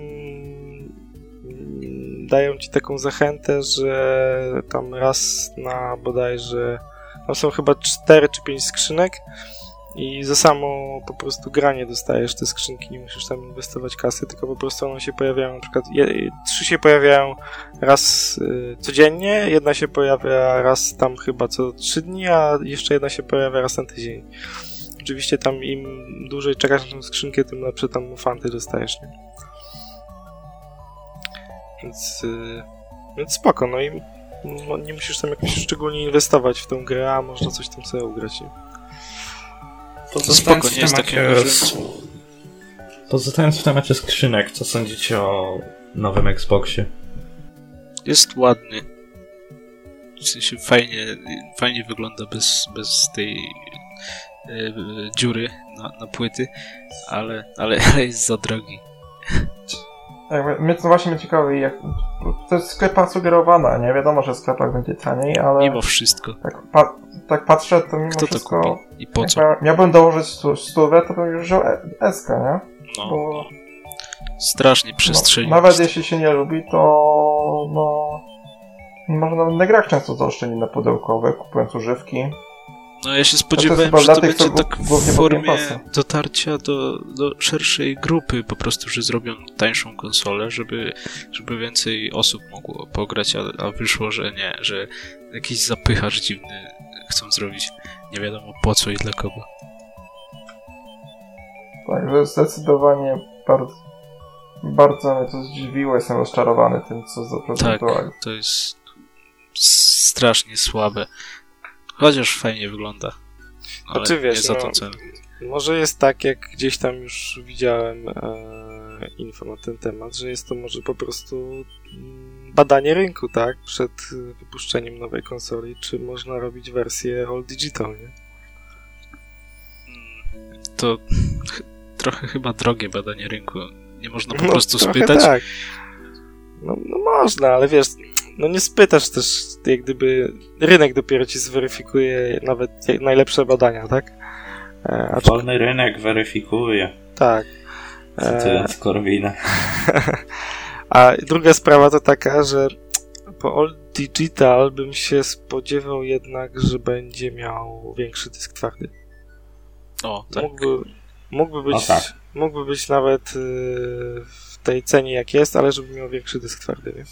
dają ci taką zachętę, że tam raz na bodajże tam są chyba 4 czy 5 skrzynek i za samo po prostu granie dostajesz te skrzynki, nie musisz tam inwestować kasy, tylko po prostu one się pojawiają, na przykład je, trzy się pojawiają raz y, codziennie, jedna się pojawia raz tam chyba co trzy dni, a jeszcze jedna się pojawia raz na tydzień. Oczywiście tam im dłużej czekasz na tą skrzynkę, tym lepsze tam fanty dostajesz, nie? Więc, y, więc spoko, no i no, nie musisz tam jakoś szczególnie inwestować w tę grę, a można coś tam sobie ugrać, nie? Pozostając w temacie... Pozostając w temacie skrzynek, co sądzicie o nowym Xboxie? Jest ładny. W sensie fajnie, fajnie wygląda bez, bez tej e, dziury na, na płyty, ale, ale, ale jest za drogi. Tak, mnie to właśnie mnie ciekawi, jak to jest sklepa sugerowana, nie wiadomo, że w sklepach będzie taniej, ale... Mimo wszystko. Tak, pa tak patrzę, to mimo Kto wszystko... to kupi? I po co? Miałbym dołożyć stówę, to bym już wziął SK, nie? No, Bo... Strasznie przestrzelił. No, nawet jeśli się nie lubi, to no... Może nawet na grach często zaoszczędzi na pudełkowe, kupując używki. No ja się spodziewałem, że to będzie tak w formie dotarcia do, do szerszej grupy, po prostu, że zrobią tańszą konsolę, żeby, żeby więcej osób mogło pograć, a, a wyszło, że nie, że jakiś zapychacz dziwny chcą zrobić. Nie wiadomo po co i dla kogo. Tak, że zdecydowanie bardzo, bardzo mnie to zdziwiło. Jestem rozczarowany tym, co zaprezentowali. Tak, to jest strasznie słabe. Chociaż fajnie wygląda. Ale znaczy, wiesz, nie za tą no. Może jest tak, jak gdzieś tam już widziałem e, info na ten temat, że jest to może po prostu mm, badanie rynku, tak? Przed wypuszczeniem nowej konsoli, czy można robić wersję all digital, nie? To trochę chyba drogie badanie rynku. Nie można po no, prostu spytać. Tak. No, no można, ale wiesz, no nie spytasz też, jak gdyby rynek dopiero ci zweryfikuje nawet najlepsze badania, tak? E, Wolny rynek weryfikuje. Tak. Cytując e... Korwina. A druga sprawa to taka, że po All Digital bym się spodziewał jednak, że będzie miał większy dysk twardy. O, tak. Mógłby, mógłby być, o, tak. mógłby być nawet y, w tej cenie jak jest, ale żeby miał większy dysk twardy, nie?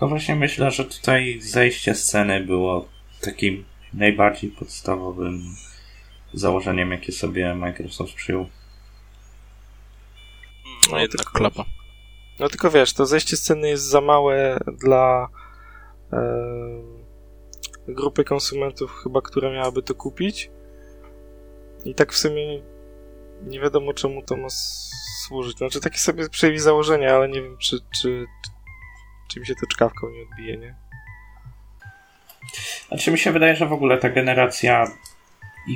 No właśnie myślę, że tutaj zejście sceny było takim najbardziej podstawowym założeniem, jakie sobie Microsoft przyjął. No jednak tylko, klapa. No tylko wiesz, to zejście sceny jest za małe dla e, grupy konsumentów chyba, która miałaby to kupić. I tak w sumie nie wiadomo czemu to ma służyć. Znaczy takie sobie przejęli założenia, ale nie wiem czy, czy, czy mi się to czkawką nie odbije, nie? Znaczy mi się wydaje, że w ogóle ta generacja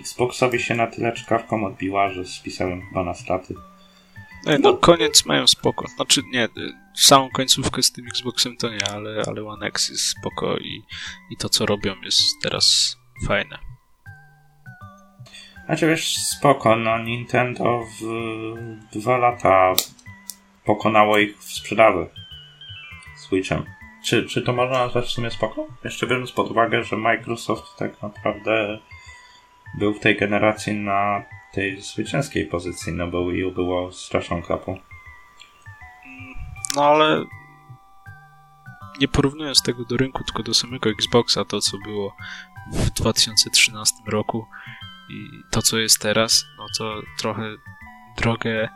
Xboxowi się na tyle czkawką odbiła, że spisałem chyba na straty. No, no koniec mają spoko. Znaczy nie, samą końcówkę z tym Xboxem to nie, ale, ale One X jest spoko i, i to co robią jest teraz fajne. Znaczy wiesz, spoko, no Nintendo w dwa lata pokonało ich w sprzedaży. Switchem. Czy, czy to można nazwać w sumie spoko? Jeszcze biorąc pod uwagę, że Microsoft tak naprawdę był w tej generacji na tej zwycięskiej pozycji, no bo Wii U było straszną klapą. No ale nie porównując tego do rynku, tylko do samego Xboxa, to co było w 2013 roku i to co jest teraz, no to trochę drogę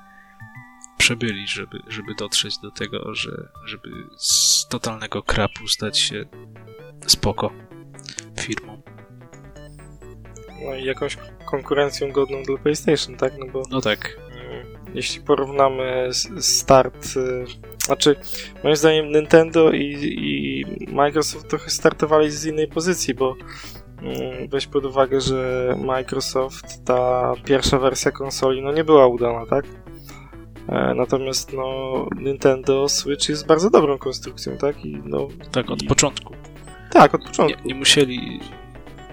przebyli, żeby, żeby dotrzeć do tego, że, żeby z totalnego krapu stać się spoko firmą. No i jakąś konkurencją godną dla PlayStation, tak? No bo no tak. Mm, jeśli porównamy start, y, znaczy moim zdaniem Nintendo i, i Microsoft trochę startowali z innej pozycji, bo mm, weź pod uwagę, że Microsoft, ta pierwsza wersja konsoli, no nie była udana, tak? E, natomiast no, Nintendo Switch jest bardzo dobrą konstrukcją, tak? I, no, tak, od i... początku. Tak, od początku. Nie, nie, musieli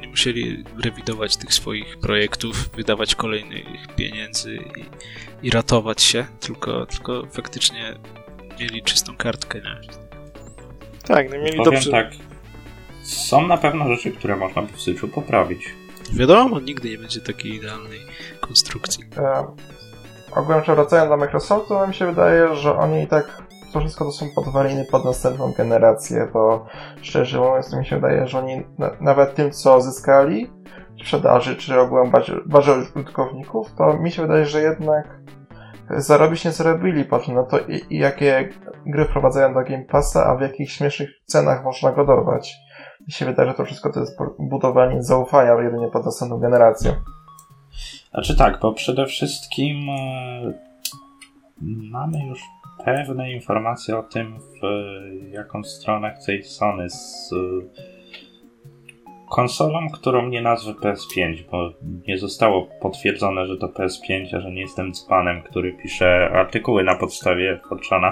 nie musieli rewidować tych swoich projektów, wydawać kolejnych pieniędzy i, i ratować się, tylko, tylko faktycznie mieli czystą kartkę, nie? Tak, no mieli Powiem dobrze... tak, są na pewno rzeczy, które można by w Switchu poprawić. Wiadomo, nigdy nie będzie takiej idealnej konstrukcji. Ogółem, że wracając do Microsoftu, no mi się wydaje, że oni i tak to wszystko to są podwaliny pod następną generację, bo szczerze mówiąc, mi się wydaje, że oni na, nawet tym, co zyskali sprzedaży, czy ogółem bazie, bazie użytkowników, to mi się wydaje, że jednak zarobić nie zarobili, patrz na to, i, i jakie gry wprowadzają do Game Passa, a w jakich śmiesznych cenach można go dorwać. Mi się wydaje, że to wszystko to jest budowanie zaufania jedynie pod następną generację. Znaczy tak, bo przede wszystkim e, mamy już pewne informacje o tym, w jaką stronę chce iść Sony z konsolą, którą nie nazwę PS5, bo nie zostało potwierdzone, że to PS5, a że nie jestem dzbanem, który pisze artykuły na podstawie Fortuna,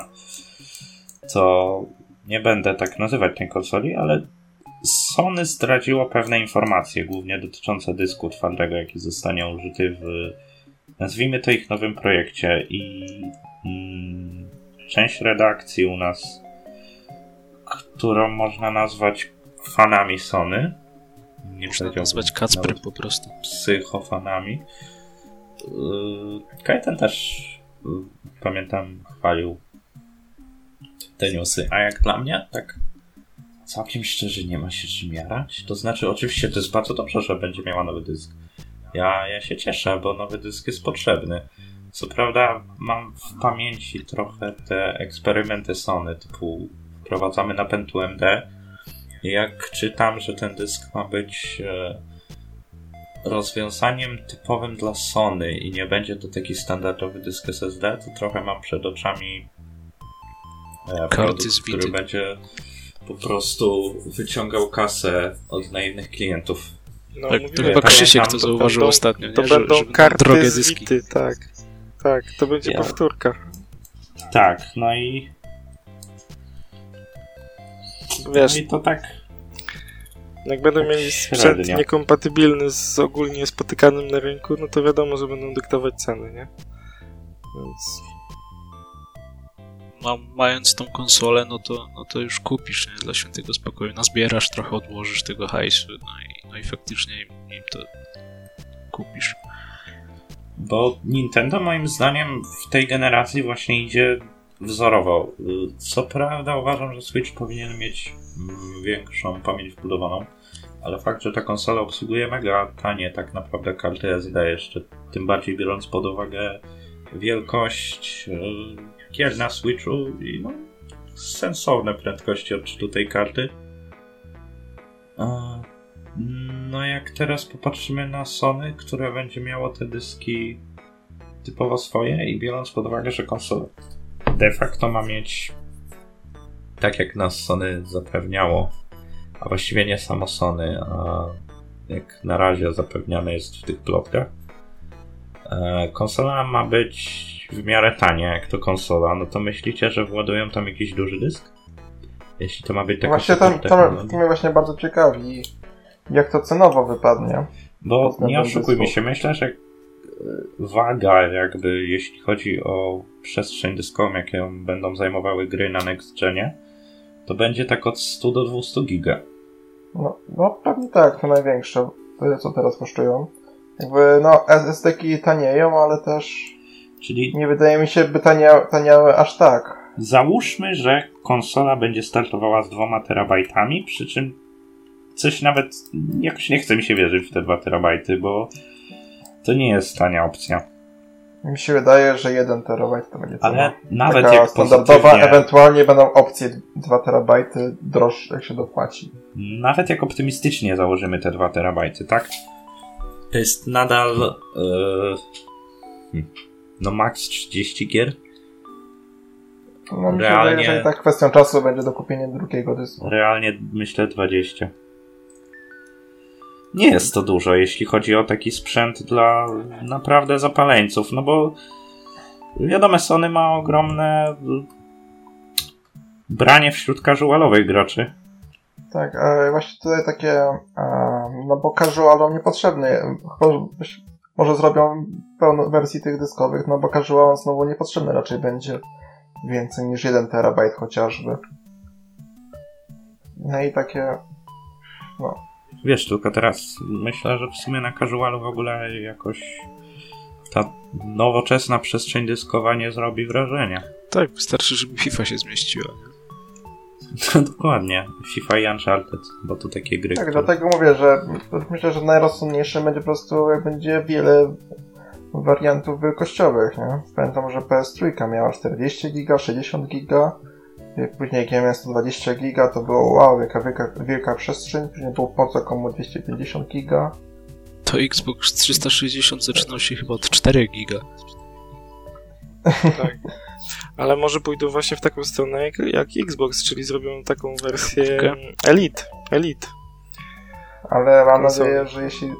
to nie będę tak nazywać tej konsoli, ale Sony zdradziło pewne informacje, głównie dotyczące dysku twardego, jaki zostanie użyty w nazwijmy to ich nowym projekcie i mm, część redakcji u nas, którą można nazwać fanami Sony. Nie można nazwać Kacprem po prostu. Psychofanami. Yy, Kajten też yy, pamiętam chwalił te newsy, a jak dla mnie, tak całkiem szczerze nie ma się czym jarać. To znaczy, oczywiście to jest bardzo dobrze, że będzie miała nowy dysk. Ja, ja się cieszę, bo nowy dysk jest potrzebny. Co prawda mam w pamięci trochę te eksperymenty Sony, typu wprowadzamy napęd UMD i jak czytam, że ten dysk ma być e, rozwiązaniem typowym dla Sony i nie będzie to taki standardowy dysk SSD, to trochę mam przed oczami e, produkt, który będzie po prostu wyciągał kasę od naiwnych klientów. No, tak, to chyba Krzysiek to, zauważył będą, ostatnio, nie? To że, będą że karty drogie dyski. Tak. Tak, to będzie ja. powtórka. Tak, no i. Wiesz, no i to tak. Jak będą mieli sprzęt niekompatybilny z ogólnie spotykanym na rynku, no to wiadomo, że będą dyktować ceny, nie? Więc. Ma, mając tą konsolę, no to, no to już kupisz nie? dla świętego spokoju. Nazbierasz, trochę odłożysz tego hajsu, no i, no i faktycznie im, to kupisz. Bo Nintendo moim zdaniem w tej generacji właśnie idzie wzorowo. Co prawda uważam, że Switch powinien mieć większą pamięć wbudowaną, ale fakt, że ta konsola obsługuje mega tanie tak naprawdę karty SD jeszcze, tym bardziej biorąc pod uwagę wielkość e, gier na Switchu i no, sensowne prędkości odczytu tej karty. No jak teraz popatrzymy na Sony, które będzie miało te dyski typowo swoje i biorąc pod uwagę, że konsola de facto ma mieć tak jak nas Sony zapewniało, a właściwie nie samo Sony, a jak na razie zapewniane jest w tych plotkach, e, konsola ma być w miarę tania, jak to konsola, no to myślicie, że władują tam jakiś duży dysk? Jeśli to ma być taka Właśnie tam, tam mnie właśnie bardzo ciekawi, jak to cenowo wypadnie. Bo nie oszukujmy się, myślę, że waga jakby, jeśli chodzi o przestrzeń dyskową, jaką będą zajmowały gry na Next Genie, to będzie tak od 100 do 200 giga. No, no pewnie tak, to największe, co teraz kosztują. Jakby, no, SSD-ki tanieją, ale też Czyli nie wydaje mi się, by tania, taniały aż tak. Załóżmy, że konsola będzie startowała z dwoma terabajtami, przy czym coś nawet jakoś nie chce mi się wierzyć w te 2 terabajty, bo to nie jest tania opcja. Mi się wydaje, że 1 terabajt to będzie Ale cena. nawet Taka jak standardowa, pozytywnie, ewentualnie będą opcje 2 terabajty droższe, jak się dopłaci. nawet jak optymistycznie założymy te 2 terabajty, tak? To jest nadal yy, hmm, no max 30 gier. No Realnie- wydaje, że i tak kwestią czasu będzie dokupienie drugiego dysku. Realnie myślę 20. Nie jest to dużo, jeśli chodzi o taki sprzęt dla naprawdę zapaleńców, no bo wiadomo, Sony ma ogromne branie wśród casualowych graczy. Tak, e, właśnie tutaj takie, e, no bo casualom niepotrzebny, chyba, że- może zrobią pełną wersji tych dyskowych, no bo casualom znowu niepotrzebny raczej będzie więcej niż 1 terabajt chociażby. No i takie, no, Wiesz, tylko teraz myślę, że w sumie na casualu w ogóle jakoś ta nowoczesna przestrzeń dyskowa nie zrobi wrażenia. Tak, wystarczy, żeby FIFA się zmieściła. To dokładnie. FIFA i Uncharted, bo to takie gry, tak, które... dlatego mówię, że myślę, że najrozsądniejsze będzie po prostu, jak będzie wiele wariantów wielkościowych, nie? Pamiętam, że PS3 miała 40 giga, 60 giga, później jak ja miałem 120 giga, to było wow, wielka, wielka, wielka przestrzeń, później było po komu 250 giga. To Xbox 360 zaczynał się chyba od 4 giga. Tak. Ale może pójdą właśnie w taką stronę jak, jak Xbox, czyli zrobią taką wersję Okej. Elite. Elite. Ale mam nadzieję, że jeśli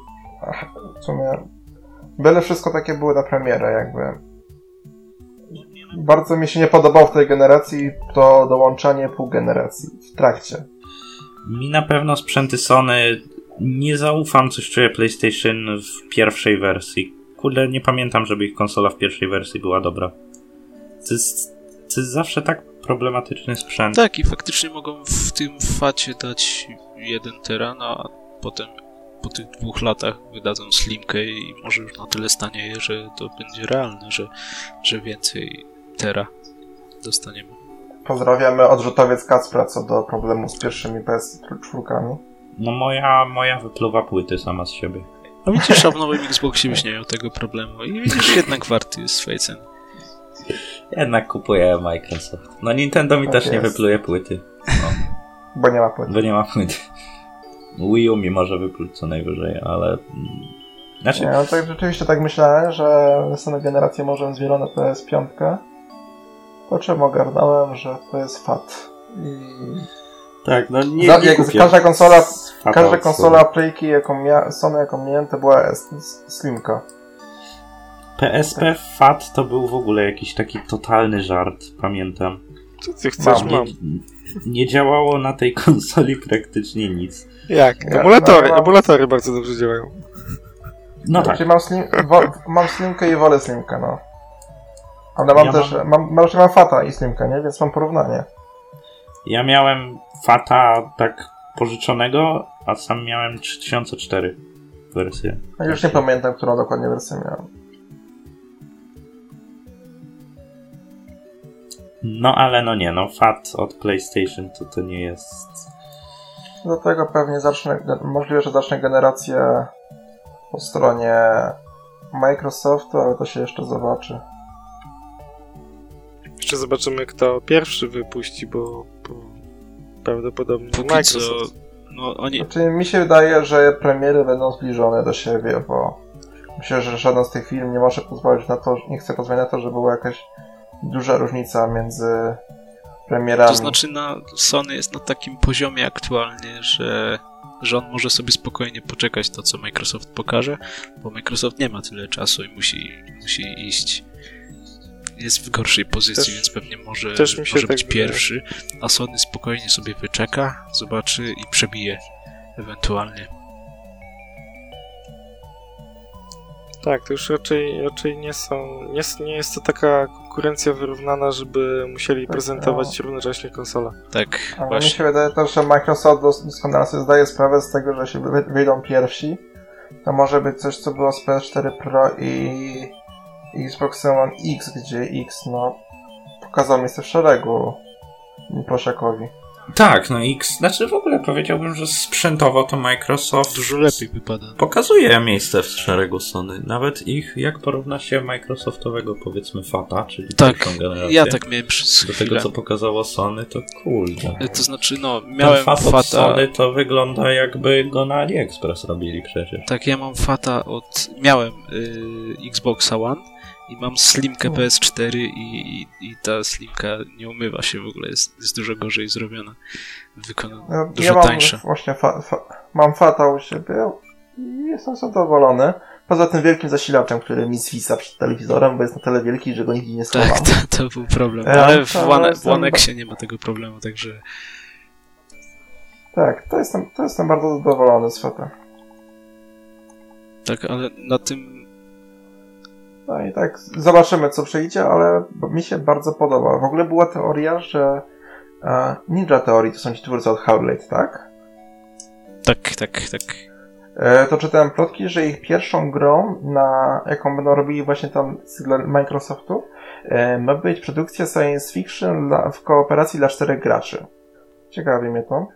ach, w sumie byle wszystko takie było na premierę jakby. Bardzo mi się nie podobało w tej generacji to dołączanie pół generacji w trakcie. Mi na pewno sprzęty Sony nie zaufam, coś czuję PlayStation w pierwszej wersji. Kurde, nie pamiętam, żeby ich konsola w pierwszej wersji była dobra. To jest, to jest zawsze tak problematyczny sprzęt. Tak, i faktycznie mogą w tym facie dać 1 tera, no a potem po tych dwóch latach wydadzą slimkę i może już na tyle stanieje, że to będzie realne, że, że więcej tera dostaniemy. Pozdrawiamy odrzutowiec Kacpra co do problemu z pierwszymi PS4. No moja, moja wypluwa płyty sama z siebie. A widzisz, a w nowym Xboxie już nie miał tego problemu i widzisz, jednak warty jest swojej ceny. Jednak kupuję Microsoft. No Nintendo mi Tak też nie jest. wypluje płyty, Bo nie ma płyt. bo nie ma płyty. Wii U mi może wypluć co najwyżej, ale... mm, Znaczy, Nie, no tak rzeczywiście tak myślałem, że następną generację może zmielone PS5. Po czym ogarnąłem, że to jest fat. I tak, no nie, Za- nie kupię. każda konsola- Fata każda konsola Playki, jaką mia- Sony jaką miałem, to była Slimka. PSP FAT to był w ogóle jakiś taki totalny żart, pamiętam. Co ty chcesz? Mam. Mam. Nie, działało na tej konsoli praktycznie nic. Jak? Ja- Emulatory. no, mam- Emulatory bardzo dobrze działają. No tak, Znaczy mam, slim, wo, mam Slimkę i wolę Slimkę, no. Ale mam Ja też, mam- mam, mam, mam Fata i Slimkę, nie? Więc mam porównanie. ja miałem FATA tak pożyczonego, a sam miałem 3004 wersję. Ja już nie pamiętam, którą dokładnie wersję miałem. No ale no nie, no FAT od PlayStation to to nie jest... Dlatego pewnie zacznę, możliwe, że zacznę generację po stronie Microsoftu, ale to się jeszcze zobaczy. Jeszcze zobaczymy, kto pierwszy wypuści, bo, bo prawdopodobnie Póki co, Microsoft. no oni, Znaczy, mi się wydaje, że premiery będą zbliżone do siebie, bo myślę, że żaden z tych firm nie może pozwolić na to, nie chce pozwolić na to, żeby była jakaś duża różnica między premierami. To znaczy na Sony jest na takim poziomie aktualnie, że, że on może sobie spokojnie poczekać to, co Microsoft pokaże, bo Microsoft nie ma tyle czasu i musi, musi iść. Jest w gorszej pozycji, Też- więc pewnie może, też mi się może tak być wydaje. pierwszy, a Sony spokojnie sobie wyczeka, zobaczy i przebije ewentualnie. Tak, to już raczej, raczej nie są. Nie, nie jest to taka konkurencja wyrównana, żeby musieli Tak, prezentować równocześnie konsolę. Tak, Ale mi właśnie. się wydaje też, że Microsoft dos- doskonale sobie zdaje sprawę z tego, że wy- wyjdą pierwsi, to może być coś, co było z PS4 Pro i Xbox One X, gdzie X, no, pokazał miejsce w szeregu Prosiakowi. Tak, no X, znaczy w ogóle powiedziałbym, że sprzętowo to Microsoft dużo lepiej wypada. Pokazuje miejsce w szeregu Sony. Nawet ich, jak porówna się Microsoftowego powiedzmy Fata, czyli tak, generację. Ja tak miałem przez Do chwilę. tego, co pokazało Sony, to kurde. E, To znaczy, no, miałem Ten Fata... Sony to wygląda jakby go na AliExpress robili przecież. Tak, ja mam Fata od... Miałem y, Xboxa One i mam Slimkę O. PS4 i, i, i ta Slimka nie umywa się w ogóle, jest, jest dużo gorzej zrobiona, wykonana, Ja, dużo ja mam tańsza. właśnie fa, fa, mam fata u siebie i jestem zadowolony. Poza tym wielkim zasilaczem, który mi zwisa przed telewizorem, bo jest na tyle wielki, że go nigdzie nie schowam. Tak, to, to był problem, Ja ale w One, w jestem- One Xie nie ma tego problemu, także Tak, to jestem, to jestem bardzo zadowolony z fata. tak, ale na tym No i tak, zobaczymy co przyjdzie, ale mi się bardzo podoba. W ogóle była teoria, że e, Ninja Theory to są ci twórcy od Hellblade, tak? tak, tak, tak. E, to czytałem plotki, że ich pierwszą grą, na jaką będą robili właśnie tam dla Microsoftu, e, ma być produkcja science fiction dla, w kooperacji dla czterech graczy. Ciekawi mnie to.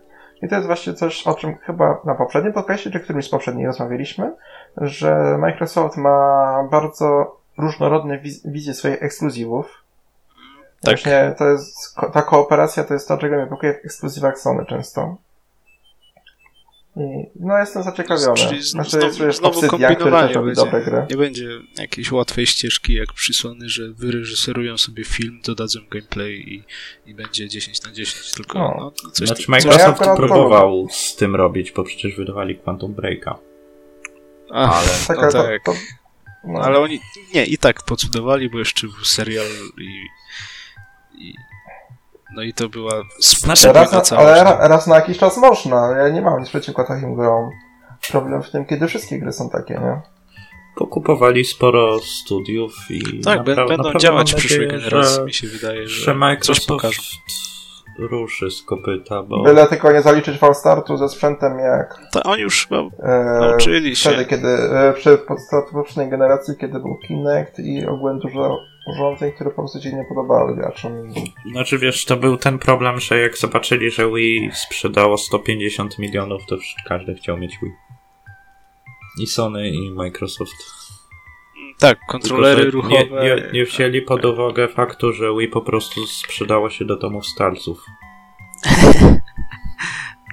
I to jest właśnie coś, o czym chyba na poprzednim podcaście, czy którymś z poprzednich rozmawialiśmy, że Microsoft ma bardzo różnorodne wiz- wizje swoich ekskluzywów. Tak. Właśnie to jest, ta kooperacja to jest to, czego mnie brakuje w ekskluzywach Sony często. I, no jestem zaciekawiony. Czyli z- Znaczy, znowu- jest znowu który też robi dobre gry. Nie będzie jakiejś łatwej ścieżki jak przy Sony, że wyreżyserują sobie film, dodadzą gameplay i, i będzie 10 na 10, tylko No. no, coś Znaczy Microsoft ja próbował z tym robić, bo przecież wydawali Quantum Breaka. Ach, ale- Tak, no to, tak. to, no, Ale oni nie, i tak pocudowali, bo jeszcze był serial i, i no i to była Znaczy, raz na, całość. ale ra, raz na jakiś czas można. Ja nie mam nic przeciwko takim grom. Problem w tym, kiedy wszystkie gry są takie, nie? Pokupowali sporo studiów i Tak, napra- będą naprawdę działać generacji, że, mi się wydaje, że, że coś pokażą. Ruszy z kopyta, bo Byle tylko nie zaliczyć falstartu ze sprzętem jak To oni już chyba e, nauczyli się. wtedy, kiedy e, przy podstaw- poprzedniej generacji, kiedy był Kinect i ogółem dużo urządzeń, które po prostu się nie podobały graczom. Znaczy wiesz, to był ten problem, że jak zobaczyli, że Wii sprzedało 150 milionów, to każdy chciał mieć Wii. I Sony, i Microsoft. Tak, kontrolery ruchowe. Nie, nie, nie wzięli pod uwagę faktu, że Wii po prostu sprzedało się do domów starców.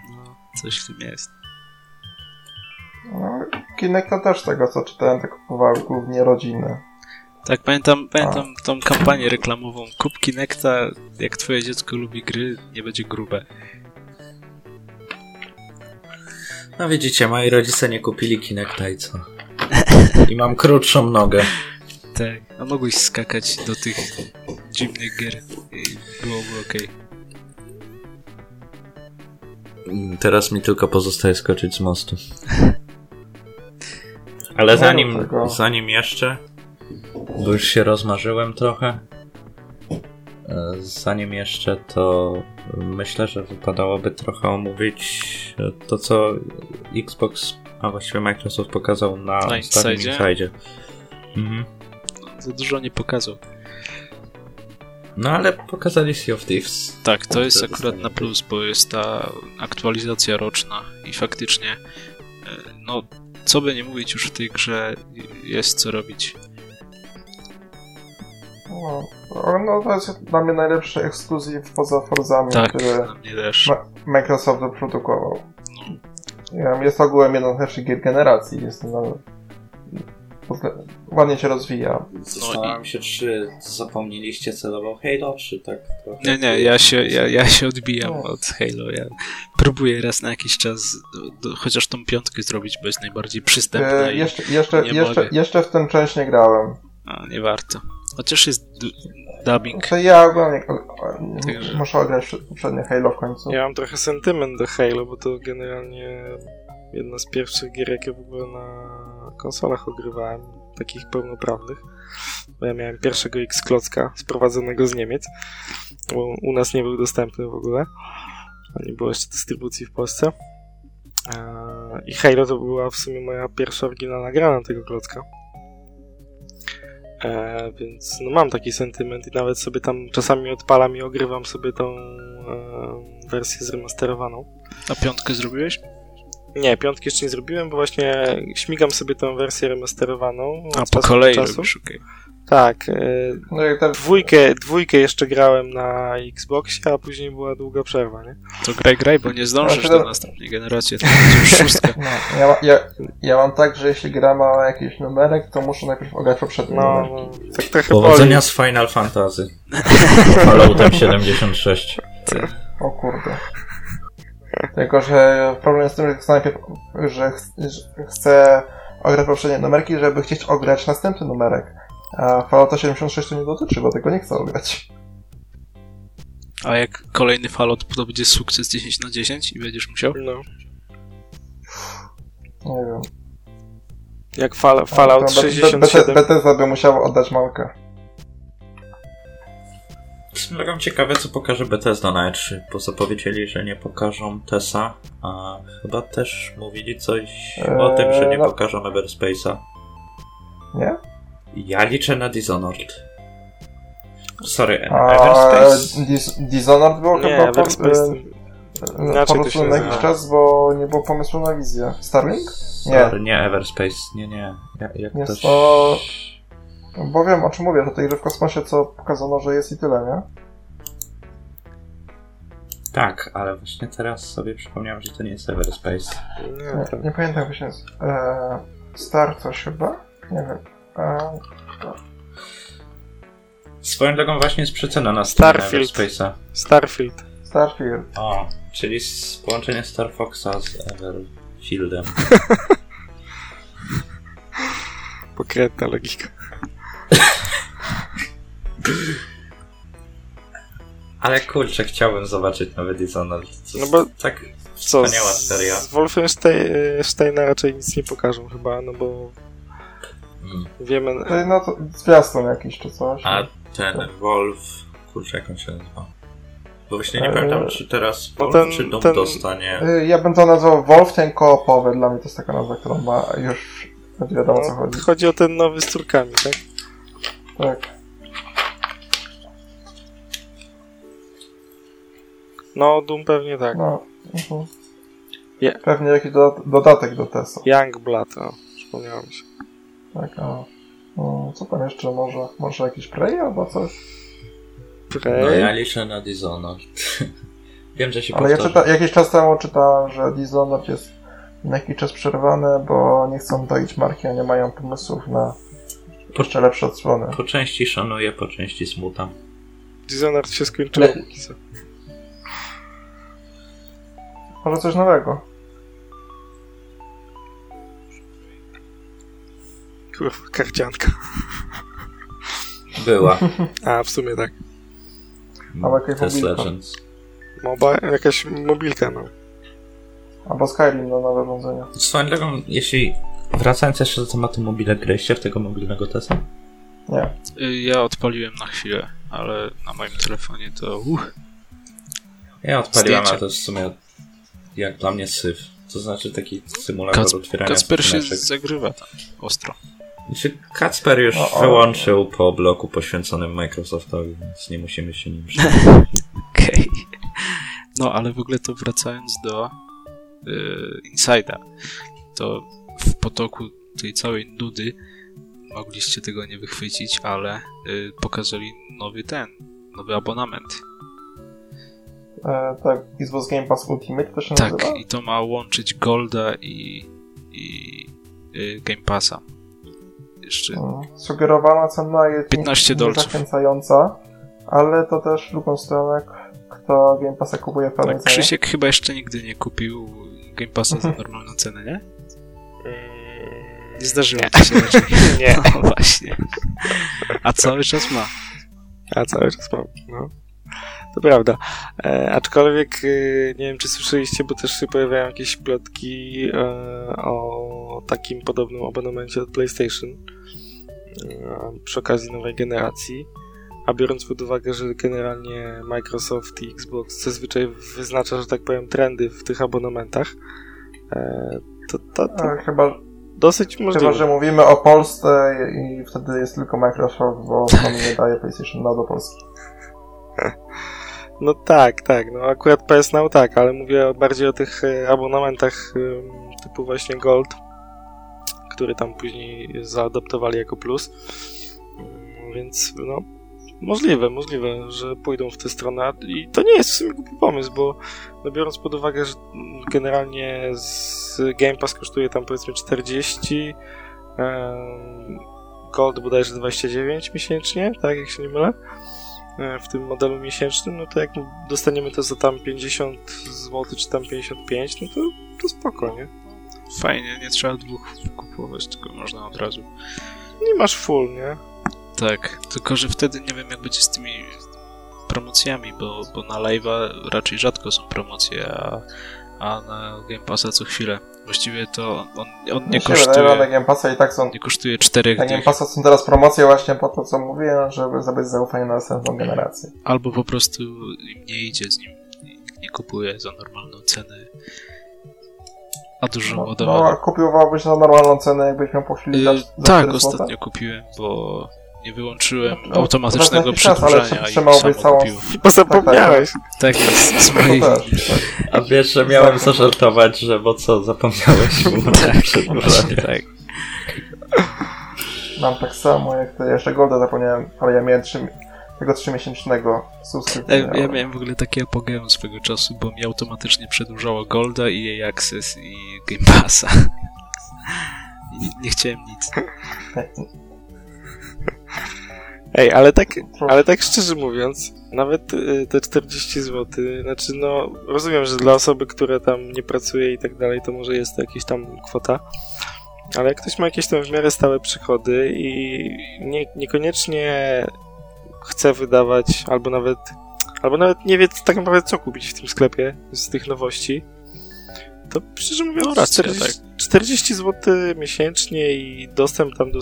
No, coś w tym jest. No, Kinecta też tego co czytałem, to kupowały głównie rodziny. Tak, pamiętam, pamiętam tą kampanię reklamową. Kup Kinecta, jak twoje dziecko lubi gry, nie będzie grube. No widzicie, moi rodzice nie kupili Kinecta i co? I mam krótszą nogę. Tak, a mogłeś skakać do tych dziwnych gier i byłoby okej. Mm, Teraz mi tylko pozostaje skoczyć z mostu. Ale zanim, zanim jeszcze, bo już się rozmarzyłem trochę, e, zanim jeszcze, to myślę, że wypadałoby trochę omówić e, to, co Xbox, a właściwie Microsoft pokazał na, Na? Insidzie. Mhm. Za dużo nie pokazał. No ale pokazali Sea of Thieves. Tak, to jest akurat na plus, bo jest ta aktualizacja roczna i faktycznie, e, no, co by nie mówić, już w tej grze jest co robić. No, no to jest dla mnie najlepszy ekskluzyw poza Forzami, Tak, który Microsoft wyprodukował. No, Jest ogółem jeden z lepszych gier generacji. Jest no, ładnie się rozwija. Zastanawiam się, czy zapomnieliście celowo Halo, czy tak trochę... nie, nie, ja się, ja, ja się odbijam No. od Halo. Ja próbuję raz na jakiś czas do, do, chociaż tą piątkę zrobić, bo jest najbardziej przystępna E, i jeszcze, jeszcze, nie jeszcze, mogę. jeszcze w ten część nie grałem. a, nie warto. Chociaż jest dubbing. To ja ogólnie Także- muszę ograć poprzednie Halo w końcu. Ja mam trochę sentyment do Halo, bo to generalnie jedna z pierwszych gier, jakie w ogóle na konsolach ogrywałem, takich pełnoprawnych. Bo ja miałem pierwszego X-Klocka sprowadzonego z Niemiec, bo u nas nie był dostępny w ogóle. a Nie było jeszcze dystrybucji w Polsce. I Halo to była w sumie moja pierwsza oryginalna gra na tego klocka. E, więc no mam taki sentyment i nawet sobie tam czasami odpalam i ogrywam sobie tą e, wersję zremasterowaną. A piątkę zrobiłeś? Nie, piątki jeszcze nie zrobiłem, bo właśnie śmigam sobie tą wersję remasterowaną. A po kolei czasu. robisz, okay. Tak. E, no dwójkę, dwójkę jeszcze grałem na Xboxie, a później była długa przerwa, nie? To graj, graj, bo nie zdążysz do następnej generacji, to będzie szóstka. No, ja, ja, ja mam tak, że jeśli gra ma jakiś numerek, to muszę najpierw ograć poprzedni no, numer. No, tak trochę Powodzenia boli. z Final Fantasy. Falloutem 76. O kurde. Tylko, że problem jest w tym, że chcę najpierw, że, chcę ograć poprzednie numerki, żeby chcieć ograć następny numerek. A Fallouta 76 to nie dotyczy, bo tego nie chcę ograć. A jak kolejny Fallout to będzie sukces 10 na 10 i będziesz musiał? No. Nie wiem. Jak fal Fallout 67... Bethesda by musiało oddać małkę. Jestem ciekawy, co pokaże Bethesda na E3, bo zapowiedzieli, że nie pokażą TESA, a chyba też mówili coś eee, o tym, że nie no... pokażą Everspace'a. Nie? Ja liczę na Dishonored. Sorry, A, Everspace? Dis Dishonored było nie, chyba Everspace... Po, po prostu na jakiś czas, bo nie było pomysłu na wizję. Starlink? Nie. Sorry, nie Everspace, nie, nie. Ja, jak jest to... Bo wiem o czym mówię, że tej gry w kosmosie co pokazano, że jest i tyle, nie? Tak, ale właśnie teraz sobie przypomniałem, że to nie jest Everspace. Nie, nie, nie pamiętam jak się jest. Eee, Star coś chyba? Nie wiem. Eee, Swoją drogą właśnie jest przecena na Starfield. Everspace'a. Starfield. Starfield. O, czyli z połączenie Star Foxa z Everfieldem. Pokrętna logika. Ale kurczę, chciałbym zobaczyć nowy Dishonored. No bo tak co, wspaniała seria. Z Wolfensteina raczej nic nie pokażą chyba, no bo hmm. wiemy... No to zwiastun jakiś czy coś. A ten Wolf, kurczę jak on się nazywa? Bo właśnie nie pamiętam, czy teraz no Wolf, ten, czy Doom ten... dostanie... Y, ja bym to nazwał Wolf, ten koopowy, dla mnie to jest taka nazwa, którą ma już nie wiadomo o co chodzi. Chodzi o ten nowy z córkami, tak? Tak. No, Doom pewnie tak. No. Uh-huh. Yeah. Pewnie jakiś dodatek do Tesa. Youngblood, o, przypomniałem się. Tak, a no, co tam jeszcze może? Może jakiś Prey albo coś? Prey? No ja liczę na Dishonored. Wiem, że się Ale ja czyta, jakiś czas temu czytałem, że Dishonored jest na jakiś czas przerwane, bo nie chcą doić marki, a nie mają pomysłów na po, jeszcze lepsze odsłony. Po części szanuję, po części smutam. Dishonored się skończył. Le... Może coś nowego. Kurwa, karcianka. Była. A, w sumie tak. A jakaś Test Legends. Moba, jakaś mobilka, no. Albo Skyrim na nowe urządzenia. Swoją drogą, jeśli wracając jeszcze do tematu mobilek, graliście w tego mobilnego Tesa? Nie. Y, ja odpaliłem na chwilę, ale na moim telefonie to uh. Ja odpaliłem, Zdjęcie. ale to w sumie jak dla mnie syf. To znaczy taki symulator Kac otwierania Kacper się zagrywa tam ostro. Znaczy, Kacper już o, o. wyłączył po bloku poświęconym Microsoftowi, więc nie musimy się nim Okej. Okay. No, ale w ogóle to wracając do yy, Inside'a, to w potoku tej całej nudy mogliście tego nie wychwycić, ale yy, pokazali nowy ten, nowy abonament E, tak, Xbox Game Pass Ultimate też się tak, nazywa? Tak, i to ma łączyć Golda i, i y, Game Passa. Jeszcze... Hmm. Sugerowana cena jest 15 dolców. zachęcająca, ale to też w drugą stronę, kto Game Passa kupuje w pełnej tak, Krzysiek chyba jeszcze nigdy nie kupił Game Passa za normalną cenę, nie? Nie zdarzyło to się raczej. Nie. No właśnie. A cały czas ma. A cały czas ma, no. To prawda. E, aczkolwiek e, nie wiem, czy słyszeliście, bo też się pojawiają jakieś plotki e, o takim podobnym abonamencie od PlayStation e, przy okazji nowej generacji. A biorąc pod uwagę, że generalnie Microsoft i Xbox zazwyczaj wyznacza, że tak powiem, trendy w tych abonamentach, e, to, to, to... A, chyba, dosyć możliwe. Chyba, że mówimy o Polsce i wtedy jest tylko Microsoft, bo Sony nie daje PlayStation Now do Polski. No tak, tak. No akurat PS Now tak, ale mówię bardziej o tych e, abonamentach typu właśnie Gold, który tam później zaadaptowali jako plus. Mm, więc no, możliwe, możliwe, że pójdą w tę stronę. I to nie jest w sumie głupi pomysł, bo no biorąc pod uwagę, że generalnie z Game Pass kosztuje tam powiedzmy 40, Gold bodajże 29 miesięcznie, tak jak się nie mylę, e, w tym modelu miesięcznym, no to jak dostaniemy to za tam 50 zł czy tam 55, no to, to spoko, nie? Fajnie, nie trzeba dwóch kupować, tylko można od razu. Nie masz full, nie? Tak, tylko że wtedy nie wiem jak będzie z tymi promocjami, bo, bo na live'a raczej rzadko są promocje, a, a na Game Passa co chwilę. Właściwie to on, on nie kosztuje... Na Game Passa i tak są... Nie kosztuje 4 Na Game Passa są teraz promocje właśnie po to, co mówię, żeby zdobyć zaufanie na następną generację. Albo po prostu im nie idzie z nim, nie kupuje za normalną cenę. A dużo no. No, kupiłbyś za normalną cenę, jakbyś miał po chwili yy, Tak, ostatnio kupiłem, bo nie wyłączyłem no, automatycznego przedłużania i samo całą... kupił. Bo zapomniałeś. Tak jest, z mojej... Tak. A wiesz, że miałem zażartować, że bo co, zapomniałeś tak, przedłużania. tak. Mam tak samo, jak to jeszcze Golda zapomniałem, ale ja miałem 3, tego 3-miesięcznego subskrypcji. Ja, ja miałem w ogóle takie apogeum swego czasu, bo mi automatycznie przedłużało Golda i jej Access i Game Passa. Nie, nie chciałem nic. Ej, ale tak, ale tak szczerze mówiąc, nawet y, te 40 zł, znaczy no, rozumiem, że dla osoby, która tam nie pracuje i tak dalej, to może jest to jakaś tam kwota, ale jak ktoś ma jakieś tam w miarę stałe przychody i nie, niekoniecznie chce wydawać, albo nawet, albo nawet nie wie tak naprawdę co kupić w tym sklepie z tych nowości, to szczerze mówiąc, no, racja, 40, tak. 40 zł miesięcznie i dostęp tam do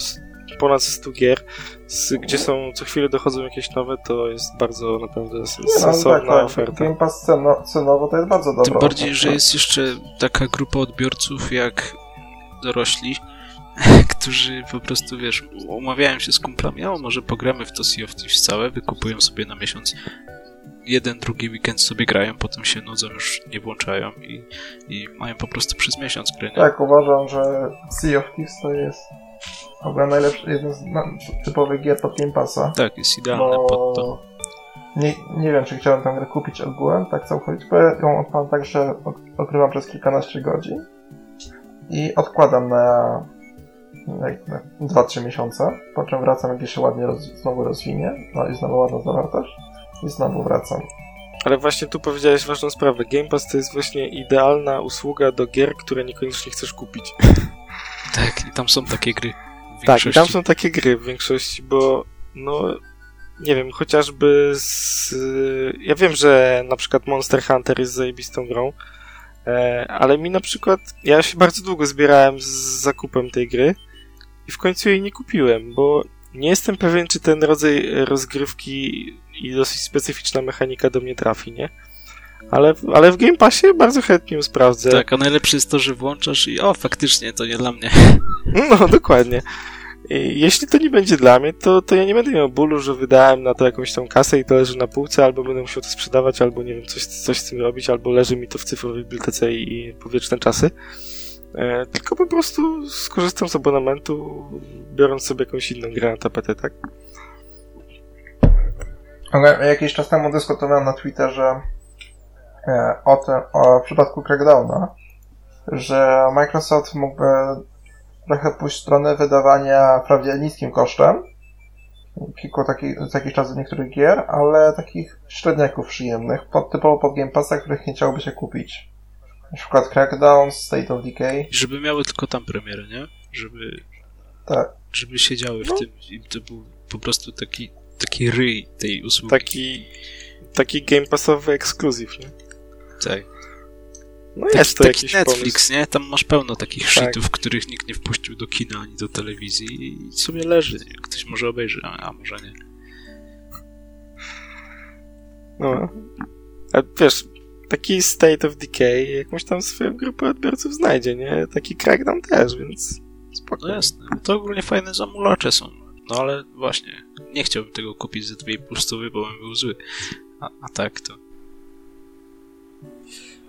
ponad 100 gier, z, gdzie są co chwilę dochodzą jakieś nowe, to jest bardzo naprawdę no, sensowna tak, tak. oferta. Game Pass ceno, cenowo to jest bardzo dobre. Tym bardziej, że jest jeszcze taka grupa odbiorców jak dorośli, którzy po prostu, wiesz, umawiają się z kumplami, a może pogramy w to Sea of Thieves całe, wykupują sobie na miesiąc jeden, drugi weekend sobie grają, potem się nudzą, już nie włączają i, i mają po prostu przez miesiąc gry. Nie? Tak, uważam, że Sea of Thieves to jest w ogóle najlepszy, jeden z typowych gier pod Game Passa. Tak, jest idealny pod to. Nie, nie wiem, czy chciałem tę grę kupić ogółem, tak całkowicie, bo ja ją odpalam tak, że odkrywam przez kilkanaście godzin i odkładam na, na 2-3 miesiące, po czym wracam, jak się ładnie roz, znowu rozwinie, no i znowu ładna zawartość i znowu wracam. Ale właśnie tu powiedziałeś ważną sprawę. Game Pass to jest właśnie idealna usługa do gier, które niekoniecznie chcesz kupić. Tak, i tam są takie gry. Tak, i tam są takie gry w większości, bo no nie wiem, chociażby z... Ja wiem, że na przykład Monster Hunter jest zajebistą grą, e, ale mi na przykład... Ja się bardzo długo zbierałem z zakupem tej gry i w końcu jej nie kupiłem, bo nie jestem pewien, czy ten rodzaj rozgrywki i dosyć specyficzna mechanika do mnie trafi, nie? Ale, ale w Game Passie bardzo chętnie ją sprawdzę. Tak, a najlepsze jest to, że włączasz i o, faktycznie, to nie dla mnie. No, dokładnie. I jeśli to nie będzie dla mnie, to, to ja nie będę miał bólu, że wydałem na to jakąś tą kasę i to leży na półce, albo będę musiał to sprzedawać, albo nie wiem, coś, coś z tym robić, albo leży mi to w cyfrowej bibliotece i, i powieczne czasy. E, tylko po prostu skorzystam z abonamentu, biorąc sobie jakąś inną grę na tapetę, tak? Ale jakiś czas temu dyskutowałem na Twitterze o tym, o w przypadku Crackdowna, że Microsoft mógłby trochę pójść w stronę wydawania wprawdzie niskim kosztem, kilku takich, z jakichś czasów niektórych gier, ale takich średniaków przyjemnych, pod, typowo pod Game Passa, których nie chciałoby się kupić. Na przykład Crackdown, State of Decay. Żeby miały tylko tam premierę, nie? Żeby... Tak. Żeby siedziały w no. tym i to był po prostu taki, taki ryj tej usługi. Taki, taki Game Passowy ekskluzyw, nie? Tak. No taki, jest to taki Netflix, pomysł. nie? Tam masz pełno takich tak. shitów, których nikt nie wpuścił do kina ani do telewizji i sobie leży. Ktoś może obejrzy, a, a może nie. No. A wiesz, taki State of Decay jakąś tam swoją grupę odbiorców znajdzie, nie? Taki Crackdown też, więc Spoko. No jasne. To ogólnie fajne zamulacze są. No ale właśnie, nie chciałbym tego kupić za 2,5 stówy, bo bym był zły. A, a tak to...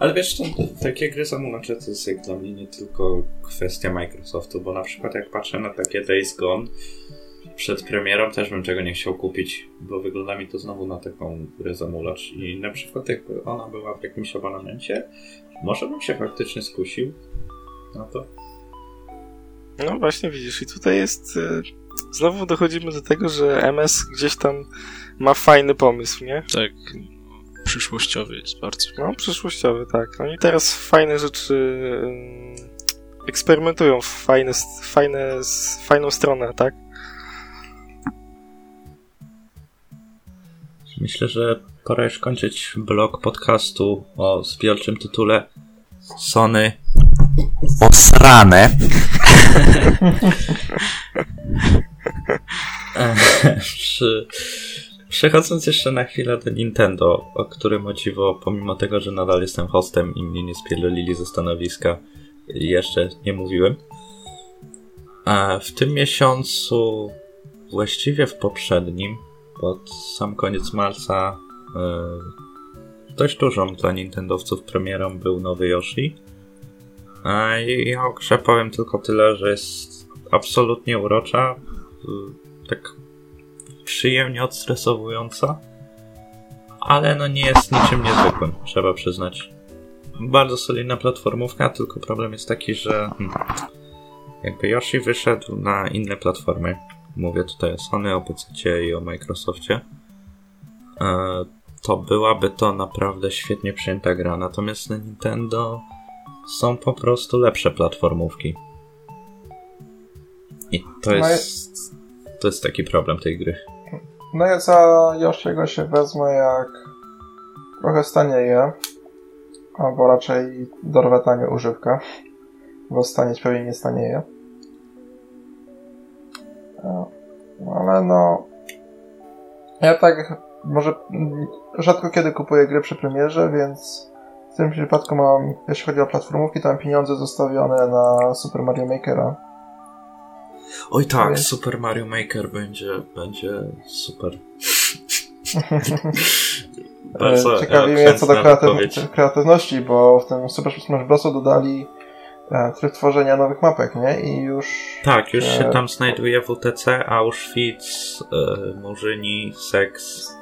Ale wiesz, to, takie gry zamulacze to jest jak dla mnie nie tylko kwestia Microsoftu, bo na przykład jak patrzę na takie Days Gone, przed premierą też bym czego nie chciał kupić, bo wygląda mi to znowu na taką grę zamulacz i na przykład jakby ona była w jakimś abonamencie, może bym się faktycznie skusił na to. No właśnie widzisz i tutaj jest y, znowu dochodzimy do tego, że MS gdzieś tam ma fajny pomysł, nie? Tak, przyszłościowy jest bardzo. No, przyszłościowy, tak. Oni teraz fajne rzeczy eksperymentują w fajne, fajne, fajną stronę, tak? Myślę, że pora już kończyć blog podcastu o zbiorczym tytule Sony Osrane. Przy, przechodząc jeszcze na chwilę do Nintendo, o którym o dziwo, pomimo tego, że nadal jestem hostem i mnie nie spierdolili ze stanowiska, jeszcze nie mówiłem. A w tym miesiącu, właściwie w poprzednim, pod sam koniec marca yy, dość dużą dla Nintendowców premierą był nowy Yoshi. A ja o grze powiem tylko tyle, że jest absolutnie urocza, yy, tak przyjemnie odstresowująca, ale no nie jest niczym niezwykłym, trzeba przyznać. Bardzo solidna platformówka, tylko problem jest taki, że hmm, jakby Yoshi wyszedł na inne platformy, mówię tutaj o Sony, o PC i o Microsoftie, e, to byłaby to naprawdę świetnie przyjęta gra. Natomiast na Nintendo są po prostu lepsze platformówki. I to no jest. To jest taki problem tej gry. No ja za Yoshiego się wezmę jak trochę stanieje, albo raczej dorwę tanie używka, bo stanieć pewnie nie stanieje. No, ale no. Ja tak może rzadko kiedy kupuję gry przy premierze, więc w tym przypadku mam, jeśli chodzi o platformówki, to mam pieniądze zostawione na Super Mario Makera. Oj tak, więc... Super Mario Maker będzie, będzie super. Bardzo Ciekawi mnie co do kreatyw kreatywności, bo w tym Super Smash Bros. dodali E, tryb tworzenia nowych mapek, nie? I już... Tak, już się e, tam znajduje WTC, Auschwitz, e, Murzyni, Seks.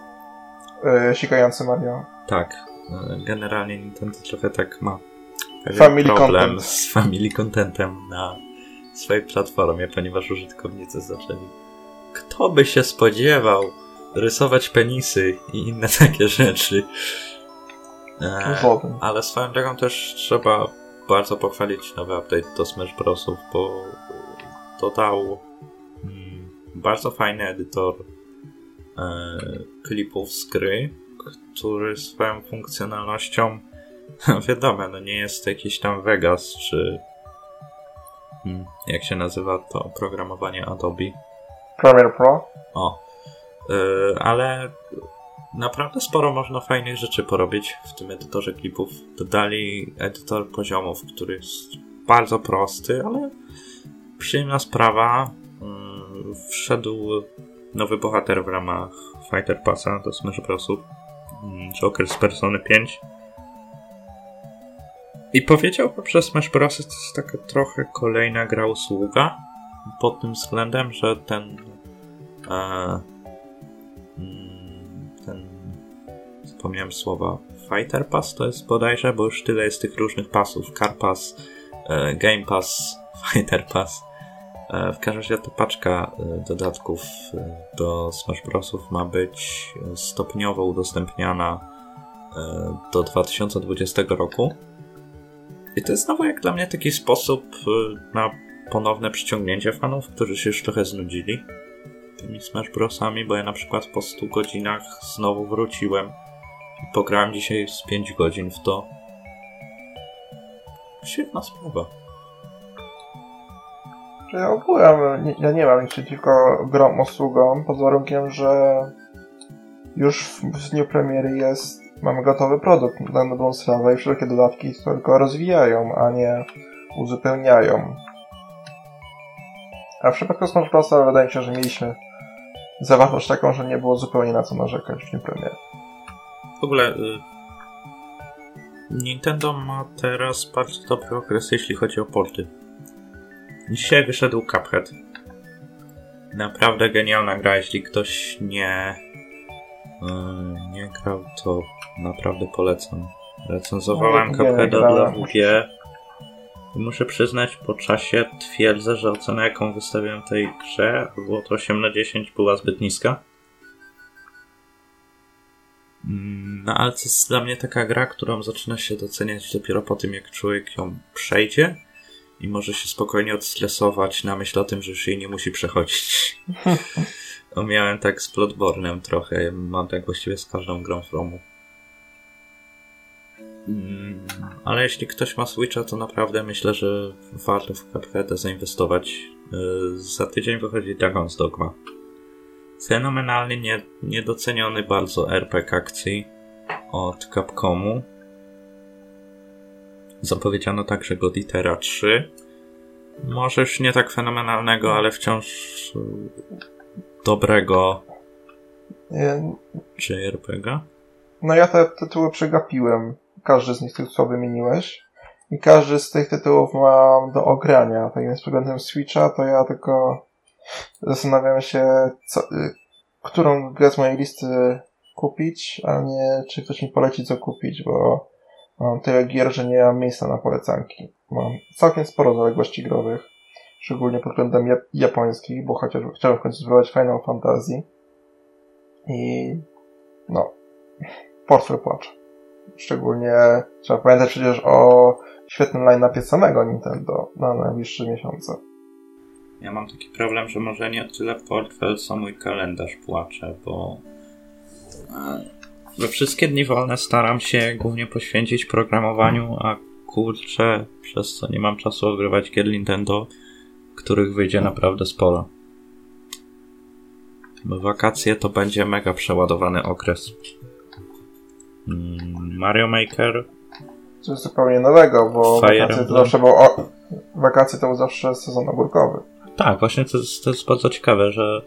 E, sikający Mario. Tak. E, generalnie Nintendo trochę tak ma family problem content. z family contentem na swojej platformie, ponieważ użytkownicy zaczęli kto by się spodziewał rysować penisy i inne takie rzeczy. E, ale swoją drogą też trzeba bardzo pochwalić nowy update do Smash Brosów, bo dodał mm, bardzo fajny edytor e, klipów z gry, który swoją funkcjonalnością wiadomo, no nie jest jakiś tam Vegas, czy jak się nazywa to oprogramowanie Adobe. Premiere Pro. O, e, ale naprawdę sporo można fajnych rzeczy porobić w tym edytorze klipów. Dodali edytor poziomów, który jest bardzo prosty, ale przyjemna sprawa. Mm, wszedł nowy bohater w ramach Fighter Passa do Smash Brosów. Mm, Joker z Persony 5. I powiedziałbym, że Smash Bros. to jest taka trochę kolejna gra usługa. Pod tym względem, że ten e, zapomniałem słowa, Fighter Pass to jest bodajże, bo już tyle jest tych różnych pasów. Car Pass, e, Game Pass, Fighter Pass. E, w każdym razie ta paczka e, dodatków do Smash Brosów ma być stopniowo udostępniana do 2020 roku. I to jest znowu jak dla mnie taki sposób na ponowne przyciągnięcie fanów, którzy się już trochę znudzili tymi Smash Brosami, bo ja na przykład po 100 godzinach znowu wróciłem Pograłem dzisiaj z 5 godzin w to. Świetna sprawa. Ja ogółem, nie, ja nie mam nic przeciwko grom usługom, pod warunkiem, że już w dniu premiery jest, mamy gotowy produkt na dobrą sprawę i wszelkie dodatki tylko rozwijają, a nie uzupełniają. A w przypadku Smash Bros. wydaje mi się, że mieliśmy zawartość taką, że nie było zupełnie na co narzekać w tym premierze. W ogóle y, Nintendo ma teraz bardzo dobry okres, jeśli chodzi o porty. Dzisiaj wyszedł Cuphead. Naprawdę genialna gra, jeśli ktoś nie y, nie grał, to naprawdę polecam. Recenzowałem Nie, nie Cupheada grałem. dla WG. I muszę przyznać, po czasie twierdzę, że ocena jaką wystawiłem tej grze, było to 8 na 10, była zbyt niska. Mm, No ale to jest dla mnie taka gra, którą zaczyna się doceniać dopiero po tym, jak człowiek ją przejdzie i może się spokojnie odstresować na myśl o tym, że już jej nie musi przechodzić. Miałem tak z Bloodborne'em trochę, mam tak właściwie z każdą grą w Romu. Mm, Ale jeśli ktoś ma Switcha, to naprawdę myślę, że warto w Cupheada zainwestować. Yy, Za tydzień wychodzi Dragon's Dogma. Fenomenalnie nie, niedoceniony bardzo RPG akcji od Capcomu. Zapowiedziano także Goditera 3. Może już nie tak fenomenalnego, ale wciąż yy, dobrego JRPG. No ja te tytuły przegapiłem. Każdy z nich, tych co wymieniłeś. I każdy z tych tytułów mam do ogrania. Tak więc pod względem Switcha to ja tylko zastanawiam się, co, y, którą grę z mojej listy kupić, a nie czy ktoś mi poleci co kupić, bo mam tyle gier, że nie mam miejsca na polecanki. Mam całkiem sporo zaległości growych, szczególnie pod względem jap- japońskich, bo chociaż chciałem w końcu spróbować Final Fantasy. I no, portfel płacze. Szczególnie trzeba pamiętać przecież o świetnym line-upie samego Nintendo na najbliższe miesiące. Ja mam taki problem, że może nie tyle portfel, co mój kalendarz płacze, bo e, we wszystkie dni wolne staram się głównie poświęcić programowaniu, a kurczę, przez co nie mam czasu ogrywać gier Nintendo, których wyjdzie naprawdę sporo. Wakacje to będzie mega przeładowany okres. Mm, Mario Maker Coś zupełnie nowego, bo Fire wakacje to zawsze był, o, wakacje to był zawsze sezon ogórkowy. Tak, właśnie to jest, to jest bardzo ciekawe, że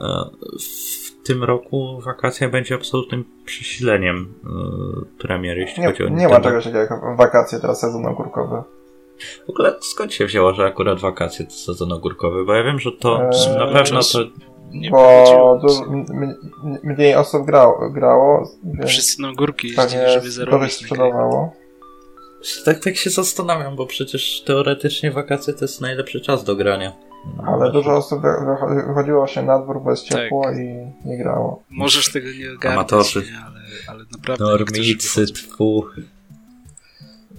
e, w tym roku wakacja będzie absolutnym przesileniem e, premier, jeśli Nie, chodzi o nie ma czegoś takiego jak wakacje, teraz sezon ogórkowy. W ogóle skąd się wzięło, że akurat wakacje to sezon ogórkowy? Bo ja wiem, że to Eee, na pewno to... Nie Bo du- mniej osób grało, grało więc Wszyscy na górki jeździli, żeby zarobić sprzedawało. Tak, tak się zastanawiam, bo przecież teoretycznie wakacje to jest najlepszy czas do grania. No, Ale właśnie. dużo osób wy- wycho- wychodziło się na dwór, bo jest Tak. ciepło i nie grało. Możesz tego nie ogarnąć, Amatorzy. nie, ale, ale naprawdę Normicy, tfu.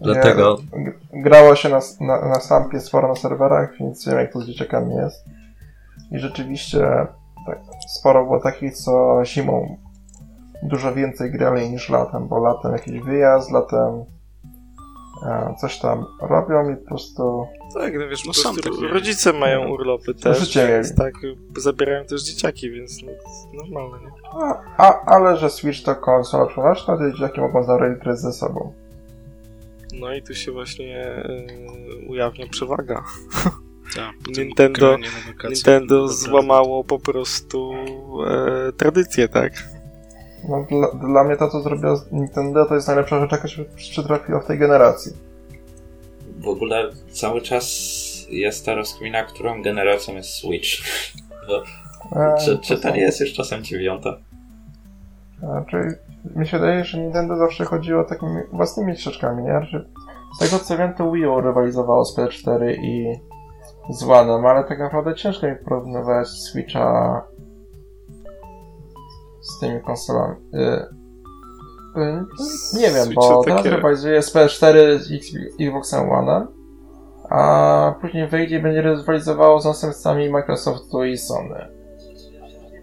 Dlatego Nie, grało się na, na, na Sampie sporo na serwerach, więc wiem jak to z dzieciakami jest. I rzeczywiście tak, sporo było takich, co zimą dużo więcej grali niż latem, bo latem jakiś wyjazd, latem e, coś tam robią i po prostu Tak, no wiesz, No są takie- rodzice mają urlopy też, życie więc mieli. tak, zabierają też dzieciaki, więc no, normalne, nie? a, a, ale że Switch to konsola przenośna, to dzieciaki mogą zabrać grę ze sobą. No i tu się właśnie y, ujawnia przewaga. Tak, potem Nintendo- Nintendo złamało po prostu e, tradycję, tak? No, dla, dla mnie to, co zrobiło Nintendo, to jest najlepsza rzecz, jaka się przytrafiła w tej generacji. w ogóle cały czas jest ta rozkmina, którą generacją jest Switch. Bo, E, czy, czy to nie jest już czasem dziewiąta? Znaczy, mi się wydaje, że Nintendo zawsze chodziło takimi własnymi ścieżkami, nie? Że z tego co wiem, to Wii U rywalizowało z PS4 i z One'em, ale tak naprawdę ciężko mi porównywać Switcha z tymi konsolami. Y, y, nie wiem, Switcha bo takie- teraz rywalizuje z PS4 z Xboxem One, a później wyjdzie i będzie rywalizowało z następcami Microsoftu i Sony.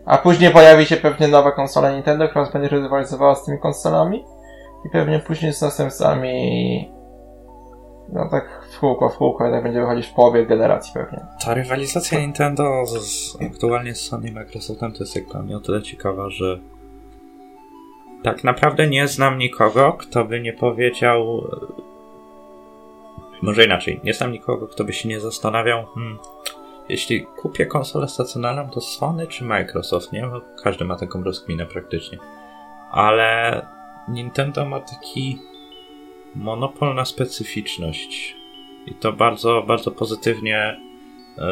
A później pojawi się pewnie nowa konsola Nintendo, która będzie rywalizowała z tymi konsolami i pewnie później z następcami no tak w kółko, w kółko tak będzie wychodzić w połowie generacji pewnie. Ta rywalizacja Nintendo z, z, aktualnie z Sony i Microsoftem to jest jak dla mnie o tyle ciekawa, że tak naprawdę nie znam nikogo, kto by nie powiedział. e, Może inaczej, nie znam nikogo, kto by się nie zastanawiał, hmm, jeśli kupię konsolę stacjonarną, to Sony czy Microsoft, nie? Bo każdy ma taką rozkminę praktycznie. Ale Nintendo ma taki monopol na specyficzność. I to bardzo, bardzo pozytywnie yy,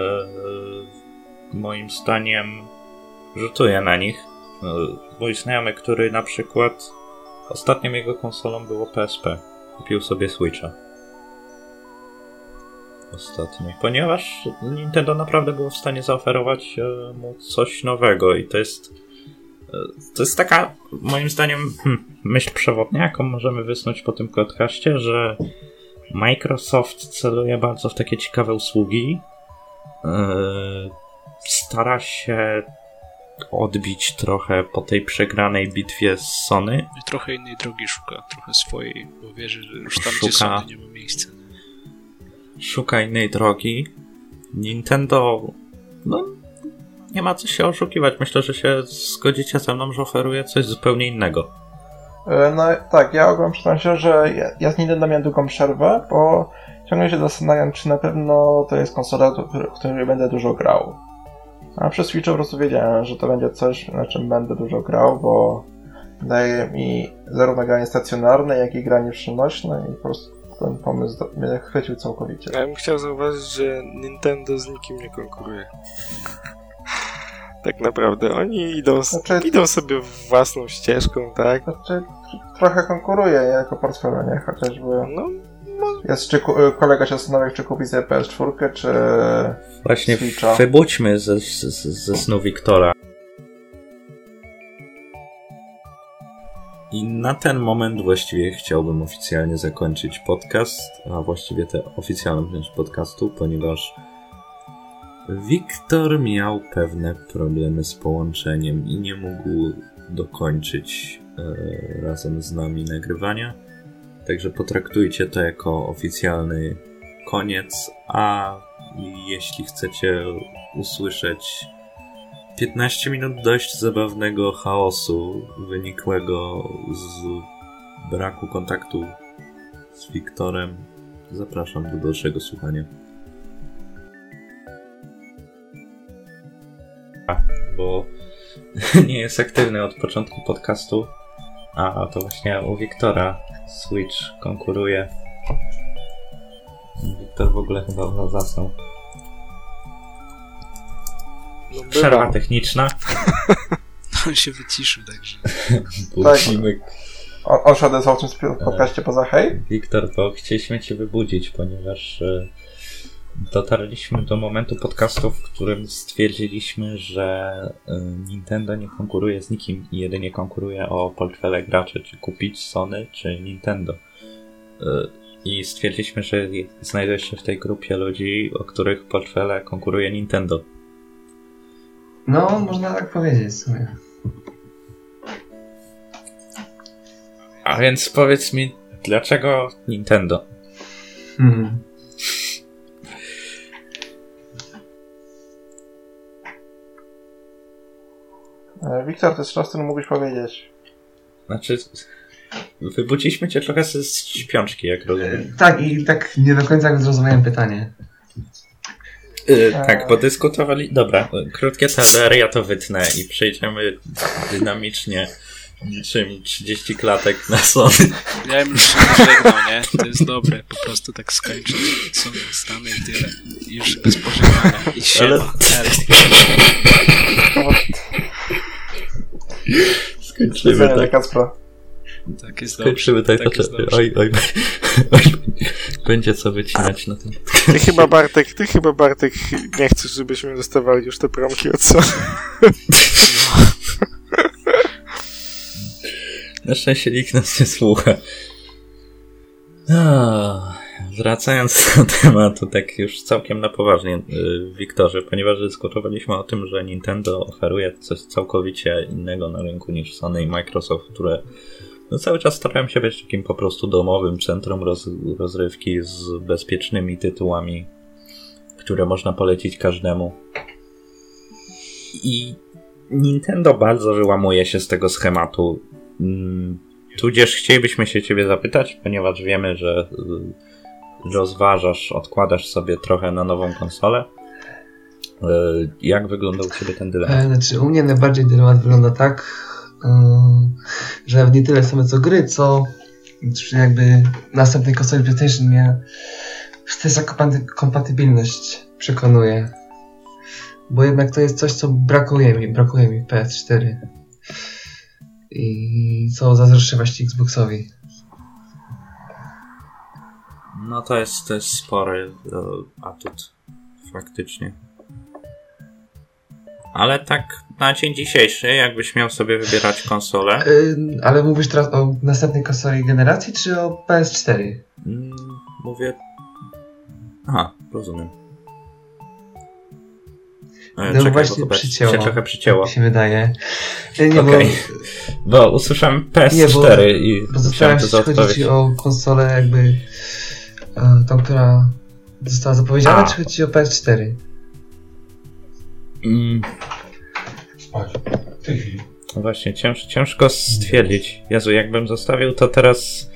moim zdaniem rzutuje na nich. Yy, mój znajomy, który na przykład ostatnią jego konsolą było PSP. Kupił sobie Switcha. Ostatnio. Ponieważ Nintendo naprawdę było w stanie zaoferować e, mu coś nowego i to jest to jest taka, moim zdaniem, hmm, myśl przewodnia, jaką możemy wysnuć po tym podcaście, że Microsoft celuje bardzo w takie ciekawe usługi. Yy, stara się odbić trochę po tej przegranej bitwie z Sony. I trochę innej drogi szuka, trochę swojej, bo wierzy, że już tam, szuka, gdzie Sony nie ma miejsca. Szuka innej drogi. Nintendo, no nie ma co się oszukiwać. Myślę, że się zgodzicie ze mną, że oferuje coś zupełnie innego. E, no tak, ja ogólnie przyznam się, że ja, ja z Nintendo miałem długą przerwę, bo ciągle się zastanawiam, czy na pewno to jest konsola, w której będę dużo grał. A przez Switcha po prostu wiedziałem, że to będzie coś, na czym będę dużo grał, bo daje mi zarówno granie stacjonarne, jak i granie przenośne i po prostu ten pomysł mnie chwycił całkowicie. Ja bym chciał zauważyć, że Nintendo z nikim nie konkuruje. Tak naprawdę. Oni idą, znaczy, idą sobie własną ścieżką, tak? Znaczy, trochę konkuruje jako portfelu, nie? Chociażby... No, no. Jest, czy kolega się zastanawiał, czy kupi sobie PS4, czy Właśnie Switcha. wybudźmy ze, ze, ze snu Wiktora. I na ten moment właściwie chciałbym oficjalnie zakończyć podcast, a właściwie tę oficjalną część podcastu, ponieważ Wiktor miał pewne problemy z połączeniem i nie mógł dokończyć e, razem z nami nagrywania. Także potraktujcie to jako oficjalny koniec, a jeśli chcecie usłyszeć 15 minut dość zabawnego chaosu wynikłego z braku kontaktu z Wiktorem, zapraszam do dalszego słuchania. Bo nie jest aktywny od początku podcastu. A to właśnie u Wiktora Switch konkuruje. Wiktor w ogóle chyba zasnął. No Przerwa techniczna. On się wyciszył, także. Budzimy. Tak. On się odezwał w tym podcaście poza hej? Wiktor, bo chcieliśmy cię wybudzić, ponieważ e, dotarliśmy do momentu podcastu, w którym stwierdziliśmy, że y, Nintendo nie konkuruje z nikim i jedynie konkuruje o portfele graczy, czy kupić Sony, czy Nintendo. Y, I stwierdziliśmy, że znajdujesz się w tej grupie ludzi, o których portfele konkuruje Nintendo. No, można tak powiedzieć sobie. A więc powiedz mi, dlaczego Nintendo? Hmm. Wiktor, to jest czas, który mógłbyś powiedzieć. Znaczy, wybudziliśmy cię trochę z śpiączki, jak rozumiem. E, tak, i tak nie do końca zrozumiałem pytanie. Yy, tak, bo dyskutowali. Dobra, krótkie TBR, ja to wytnę i przejdziemy dynamicznie niczym 30 klatek na son. Ja bym już się żegnał, nie? To jest dobre, po prostu tak skończyć. Co stany i tyle. I już bez pożegnania. I siema. Ale... Skończymy tak. Kacpra. Tak jest Skończymy dobrze. tak, tak jest dobrze. Oj, oj, oj, będzie co wycinać na tym. Ty chyba Bartek, ty chyba Bartek nie chcesz, żebyśmy dostawali już te promki od co? Na szczęście nikt nas nie słucha. Oh. Wracając do tematu, tak już całkiem na poważnie, y, Wiktorze, ponieważ dyskutowaliśmy o tym, że Nintendo oferuje coś całkowicie innego na rynku niż Sony i Microsoft, które no cały czas starają się być takim po prostu domowym centrum roz, rozrywki z bezpiecznymi tytułami, które można polecić każdemu. I Nintendo bardzo wyłamuje się z tego schematu. Mm, tudzież chcielibyśmy się Ciebie zapytać, ponieważ wiemy, że y, rozważasz, odkładasz sobie trochę na nową konsolę. E, jak wyglądał u Ciebie ten dylemat? E, znaczy, u mnie najbardziej dylemat wygląda tak, że nie tyle same co gry, co jakby następnej konsoli PlayStation mnie ta kompatybilność przekonuje. Bo jednak to jest coś, co brakuje mi, brakuje mi w PS4. I co zazdroszczę właśnie Xboxowi. No to jest, to jest spory uh, atut. Faktycznie. Ale tak na dzień dzisiejszy, jakbyś miał sobie wybierać konsolę. Yy, ale mówisz teraz o następnej konsoli generacji, czy o PS4? Yy, mm, mówię. Aha, rozumiem. E, no czekaj, właśnie bo przycięło, się trochę przycięło. Się wydaje. E, nie, okay. bo... bo usłyszałem PS4 nie, bo, i bo zastanawiam się, o konsolę jakby e, tą, która została zapowiedziana, A. czy chodzi ci o PS4? Mm. No właśnie, cięż, ciężko stwierdzić. Jezu, jakbym zostawił to teraz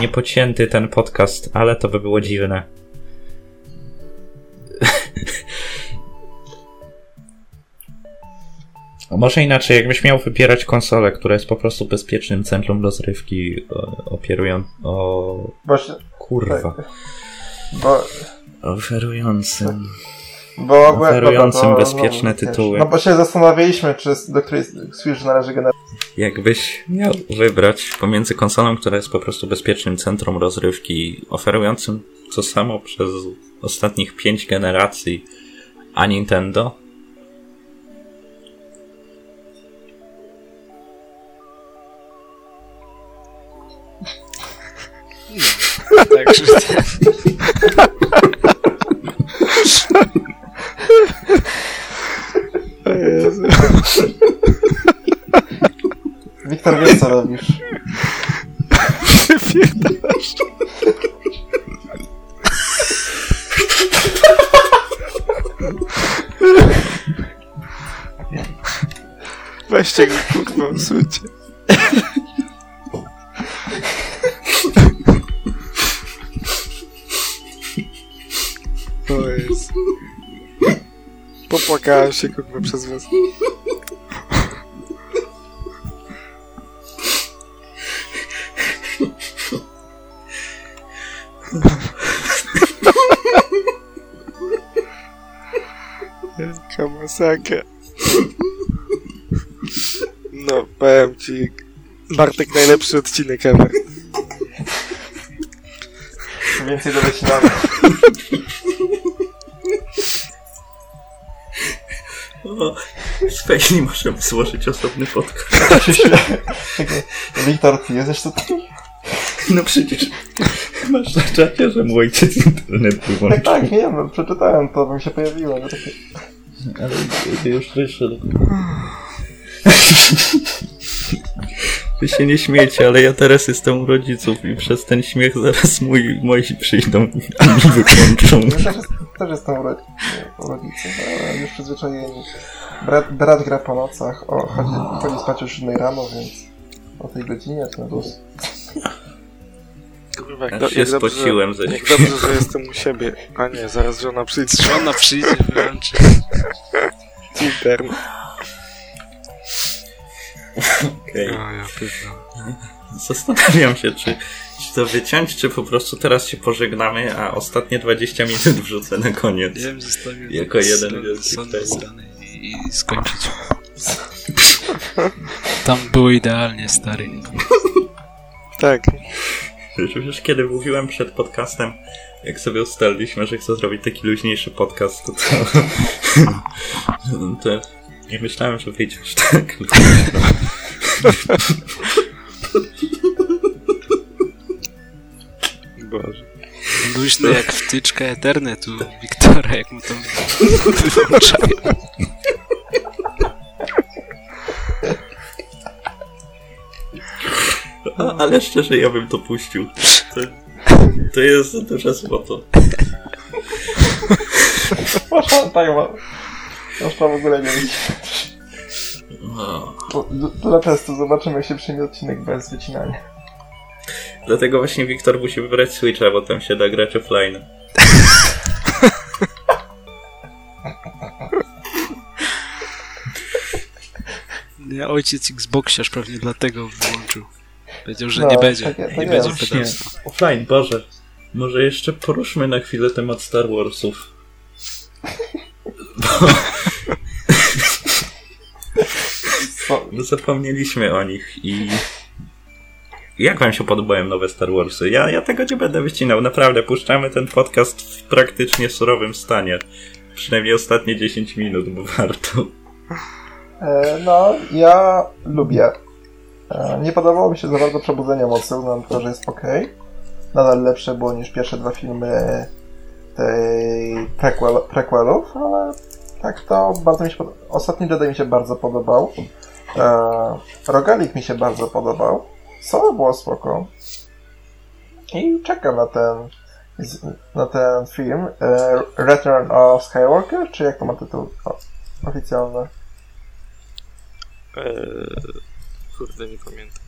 niepocięty ten podcast, ale to by było dziwne. Może inaczej, jakbyś miał wybierać konsolę, która jest po prostu bezpiecznym centrum rozrywki, operują o... Kurwa. Bo... Oferującym... Bo oferującym to, bezpieczne no, tytuły. No bo się zastanawialiśmy, czy do której Switch należy generalnie. Jakbyś miał wybrać pomiędzy konsolą, która jest po prostu bezpiecznym centrum rozrywki, oferującym to samo przez ostatnich pięć generacji, a Nintendo, Także Wiktor, wiesz co robisz? Weźcie go, kurwa, usuńcie. To jest... Popłakałem się, kurwa, przez was. Jaka masakra. No, powiem ci, Bartek najlepszy odcinek ever. Więcej do wycinania. Specjalnie możemy złożyć osobny podcast. Wiktor, ty jesteś tutaj? No przecież masz na czacie, że mój ojciec internet wyłączył. Tak, tak, wiem, no, przeczytałem to, bo mi się pojawiło. No takie... Ale już wyszedł. Wy się nie śmiecie, ale ja teraz jestem u rodziców i przez ten śmiech zaraz moi, moi przyjdą i mi wyłączą. Ja też, też jestem u rodziców, ale już przyzwyczajeni. Brat, brat gra po nocach, o, chodzi, chodzi spać już 7 rano, więc o tej godzinie to luz. Kurwa, jak, do, jak, dobrze, ze jak dobrze, że jestem u siebie. A nie, zaraz żona przyjdzie. Żona przyjdzie, wyłączy. Internet. Okej. Okay. ja Zastanawiam się, czy, czy to wyciąć, czy po prostu teraz się pożegnamy, a ostatnie 20 minut wrzucę na koniec. Ja bym zostawił jako jeden wielki i, i skończyć. Tam było idealnie, stary. Tak. Wiesz, już kiedy mówiłem przed podcastem, jak sobie ustaliliśmy, że chcę zrobić taki luźniejszy podcast, to, to, to nie myślałem, że wyjdzie aż tak. Boże. Luźny jak wtyczka Ethernetu Wiktora, jak mu to wyłączają. A, ale szczerze, ja bym to puścił. To, to jest za duże złoto. Tak, można w ogóle nie być. No. To, dla testu zobaczymy, jak się przyjmie odcinek bez wycinania. Dlatego właśnie Wiktor musi wybrać Switcha, bo tam się da grać offline. Ja ojciec Xboxiarz pewnie dlatego wyłączył. Powiedział, że no, nie będzie. Tak, tak nie będzie pedalstwa. Offline, Boże. Może jeszcze poruszmy na chwilę temat Star Warsów. No zapomnieliśmy o nich i jak wam się podobają nowe Star Warsy? Ja, ja tego nie będę wycinał, naprawdę. Puszczamy ten podcast w praktycznie surowym stanie. Przynajmniej ostatnie 10 minut, bo warto. E, no, ja lubię. E, nie podobało mi się za bardzo Przebudzenie Mocy, uznam to, że jest ok. Nadal lepsze było niż pierwsze dwa filmy prequel, prequelów, ale tak to bardzo mi się podoba. Ostatni Jedi mi się bardzo podobał. E, Rogalik mi się bardzo podobał. Solo było spoko. I czekam na ten na ten film. E, Return of Skywalker, czy jak to ma tytuł oficjalny? Eee, kurde, nie pamiętam.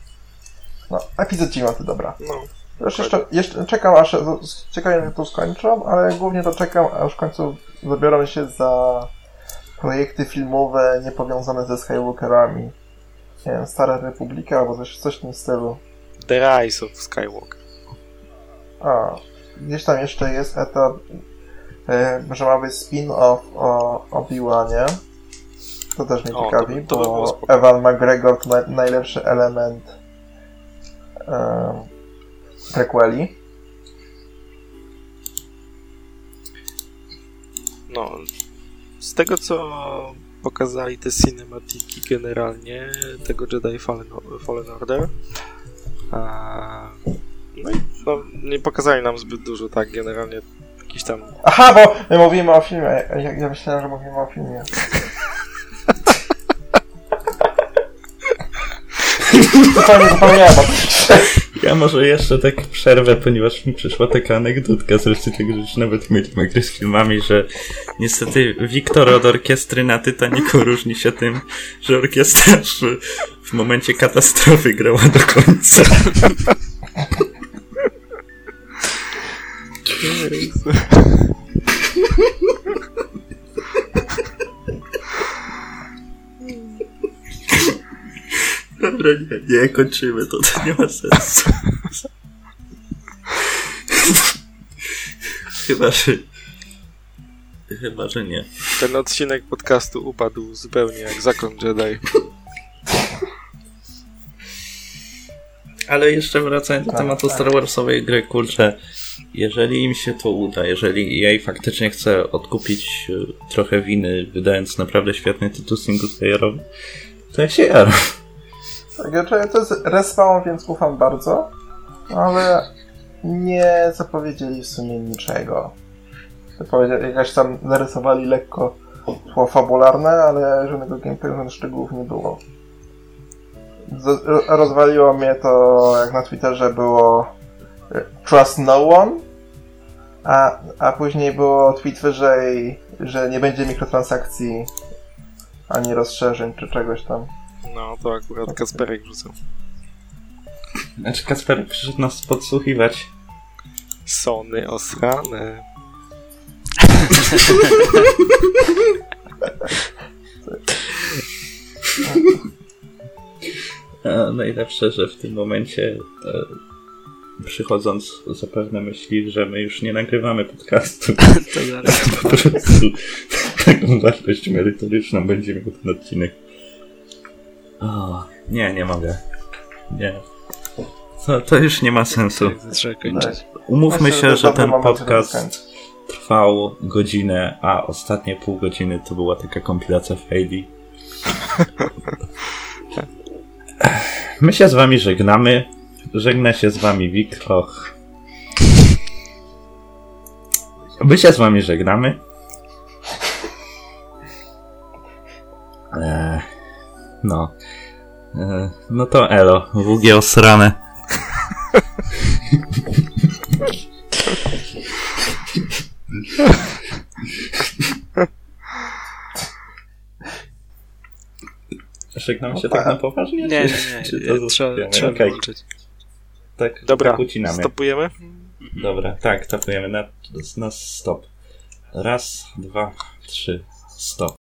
No, epizod 9, dobra. No. Już jeszcze, jeszcze czekam aż, ciekawie jak to skończą, ale głównie to czekam, aż w końcu zabiorą się za projekty filmowe niepowiązane ze Skywalkerami. Nie wiem, Stara Republika albo coś, coś w tym stylu. The Rise of Skywalker. A, gdzieś tam jeszcze jest etap, e, że ma być spin-off o Obi-Wanie. To też mnie o, ciekawi, to, to bo Evan McGregor to naj, najlepszy element e, prequeli. No, z tego co pokazali te cinematiki generalnie tego Jedi Fallen, Fallen Order, a, no i no, nie pokazali nam zbyt dużo, tak, generalnie jakiś tam... Aha, bo my mówimy o filmie, ja, ja myślałem, że mówimy o filmie. Zupełnie zapomniałem o Ja może jeszcze tak przerwę, ponieważ mi przyszła taka anegdotka zresztą tego, że już nawet mieliśmy gry z filmami, że niestety Wiktor od orkiestry na Titanicu różni się tym, że orkiestra w, w momencie katastrofy grała do końca. Dobra, nie, nie, kończymy to, to nie ma sensu. Chyba, że... Chyba, że nie. Ten odcinek podcastu upadł zupełnie jak zakon Jedi. Ale jeszcze wracając do tak, tematu tak. Star Warsowej gry, kurczę, jeżeli im się to uda, jeżeli jej faktycznie chce odkupić e, trochę winy, wydając naprawdę świetny tytuł singleplayerowy, to ja się jaram. Tak, to jest respawn, więc ufam bardzo, ale nie zapowiedzieli w sumie niczego. Jakaś tam narysowali lekko tło fabularne, ale żadnego gameplayu, żadnych szczegółów nie było. rozwaliło mnie to, jak na Twitterze było e, Trust No One, a, a później było tweet wyżej, że nie będzie mikrotransakcji ani rozszerzeń czy czegoś tam. No, to akurat Kasperek wrzucał. Znaczy Kasperek przyszedł nas podsłuchiwać. Sony osrane. A najlepsze, że w tym momencie e, przychodząc zapewne myśli, że my już nie nagrywamy podcastu. to po prostu taką wartość merytoryczną będzie miał ten odcinek. O, nie, nie mogę. Nie. To, to już nie ma sensu. Umówmy się, że ten podcast trwał godzinę, a ostatnie pół godziny to była taka kompilacja faili. My się z wami żegnamy. Żegna się z wami Wikroch. My się z wami żegnamy. Eee, no. Eee, no to elo. WG osrane. Żegnam się tak na poważnie? Nie, nie, nie. Czy to trzeba, trzeba okay. wyłączyć. Tak, Dobra, tak ucinamy. stopujemy? Dobra, tak, stopujemy na, na stop. Raz, dwa, trzy, stop.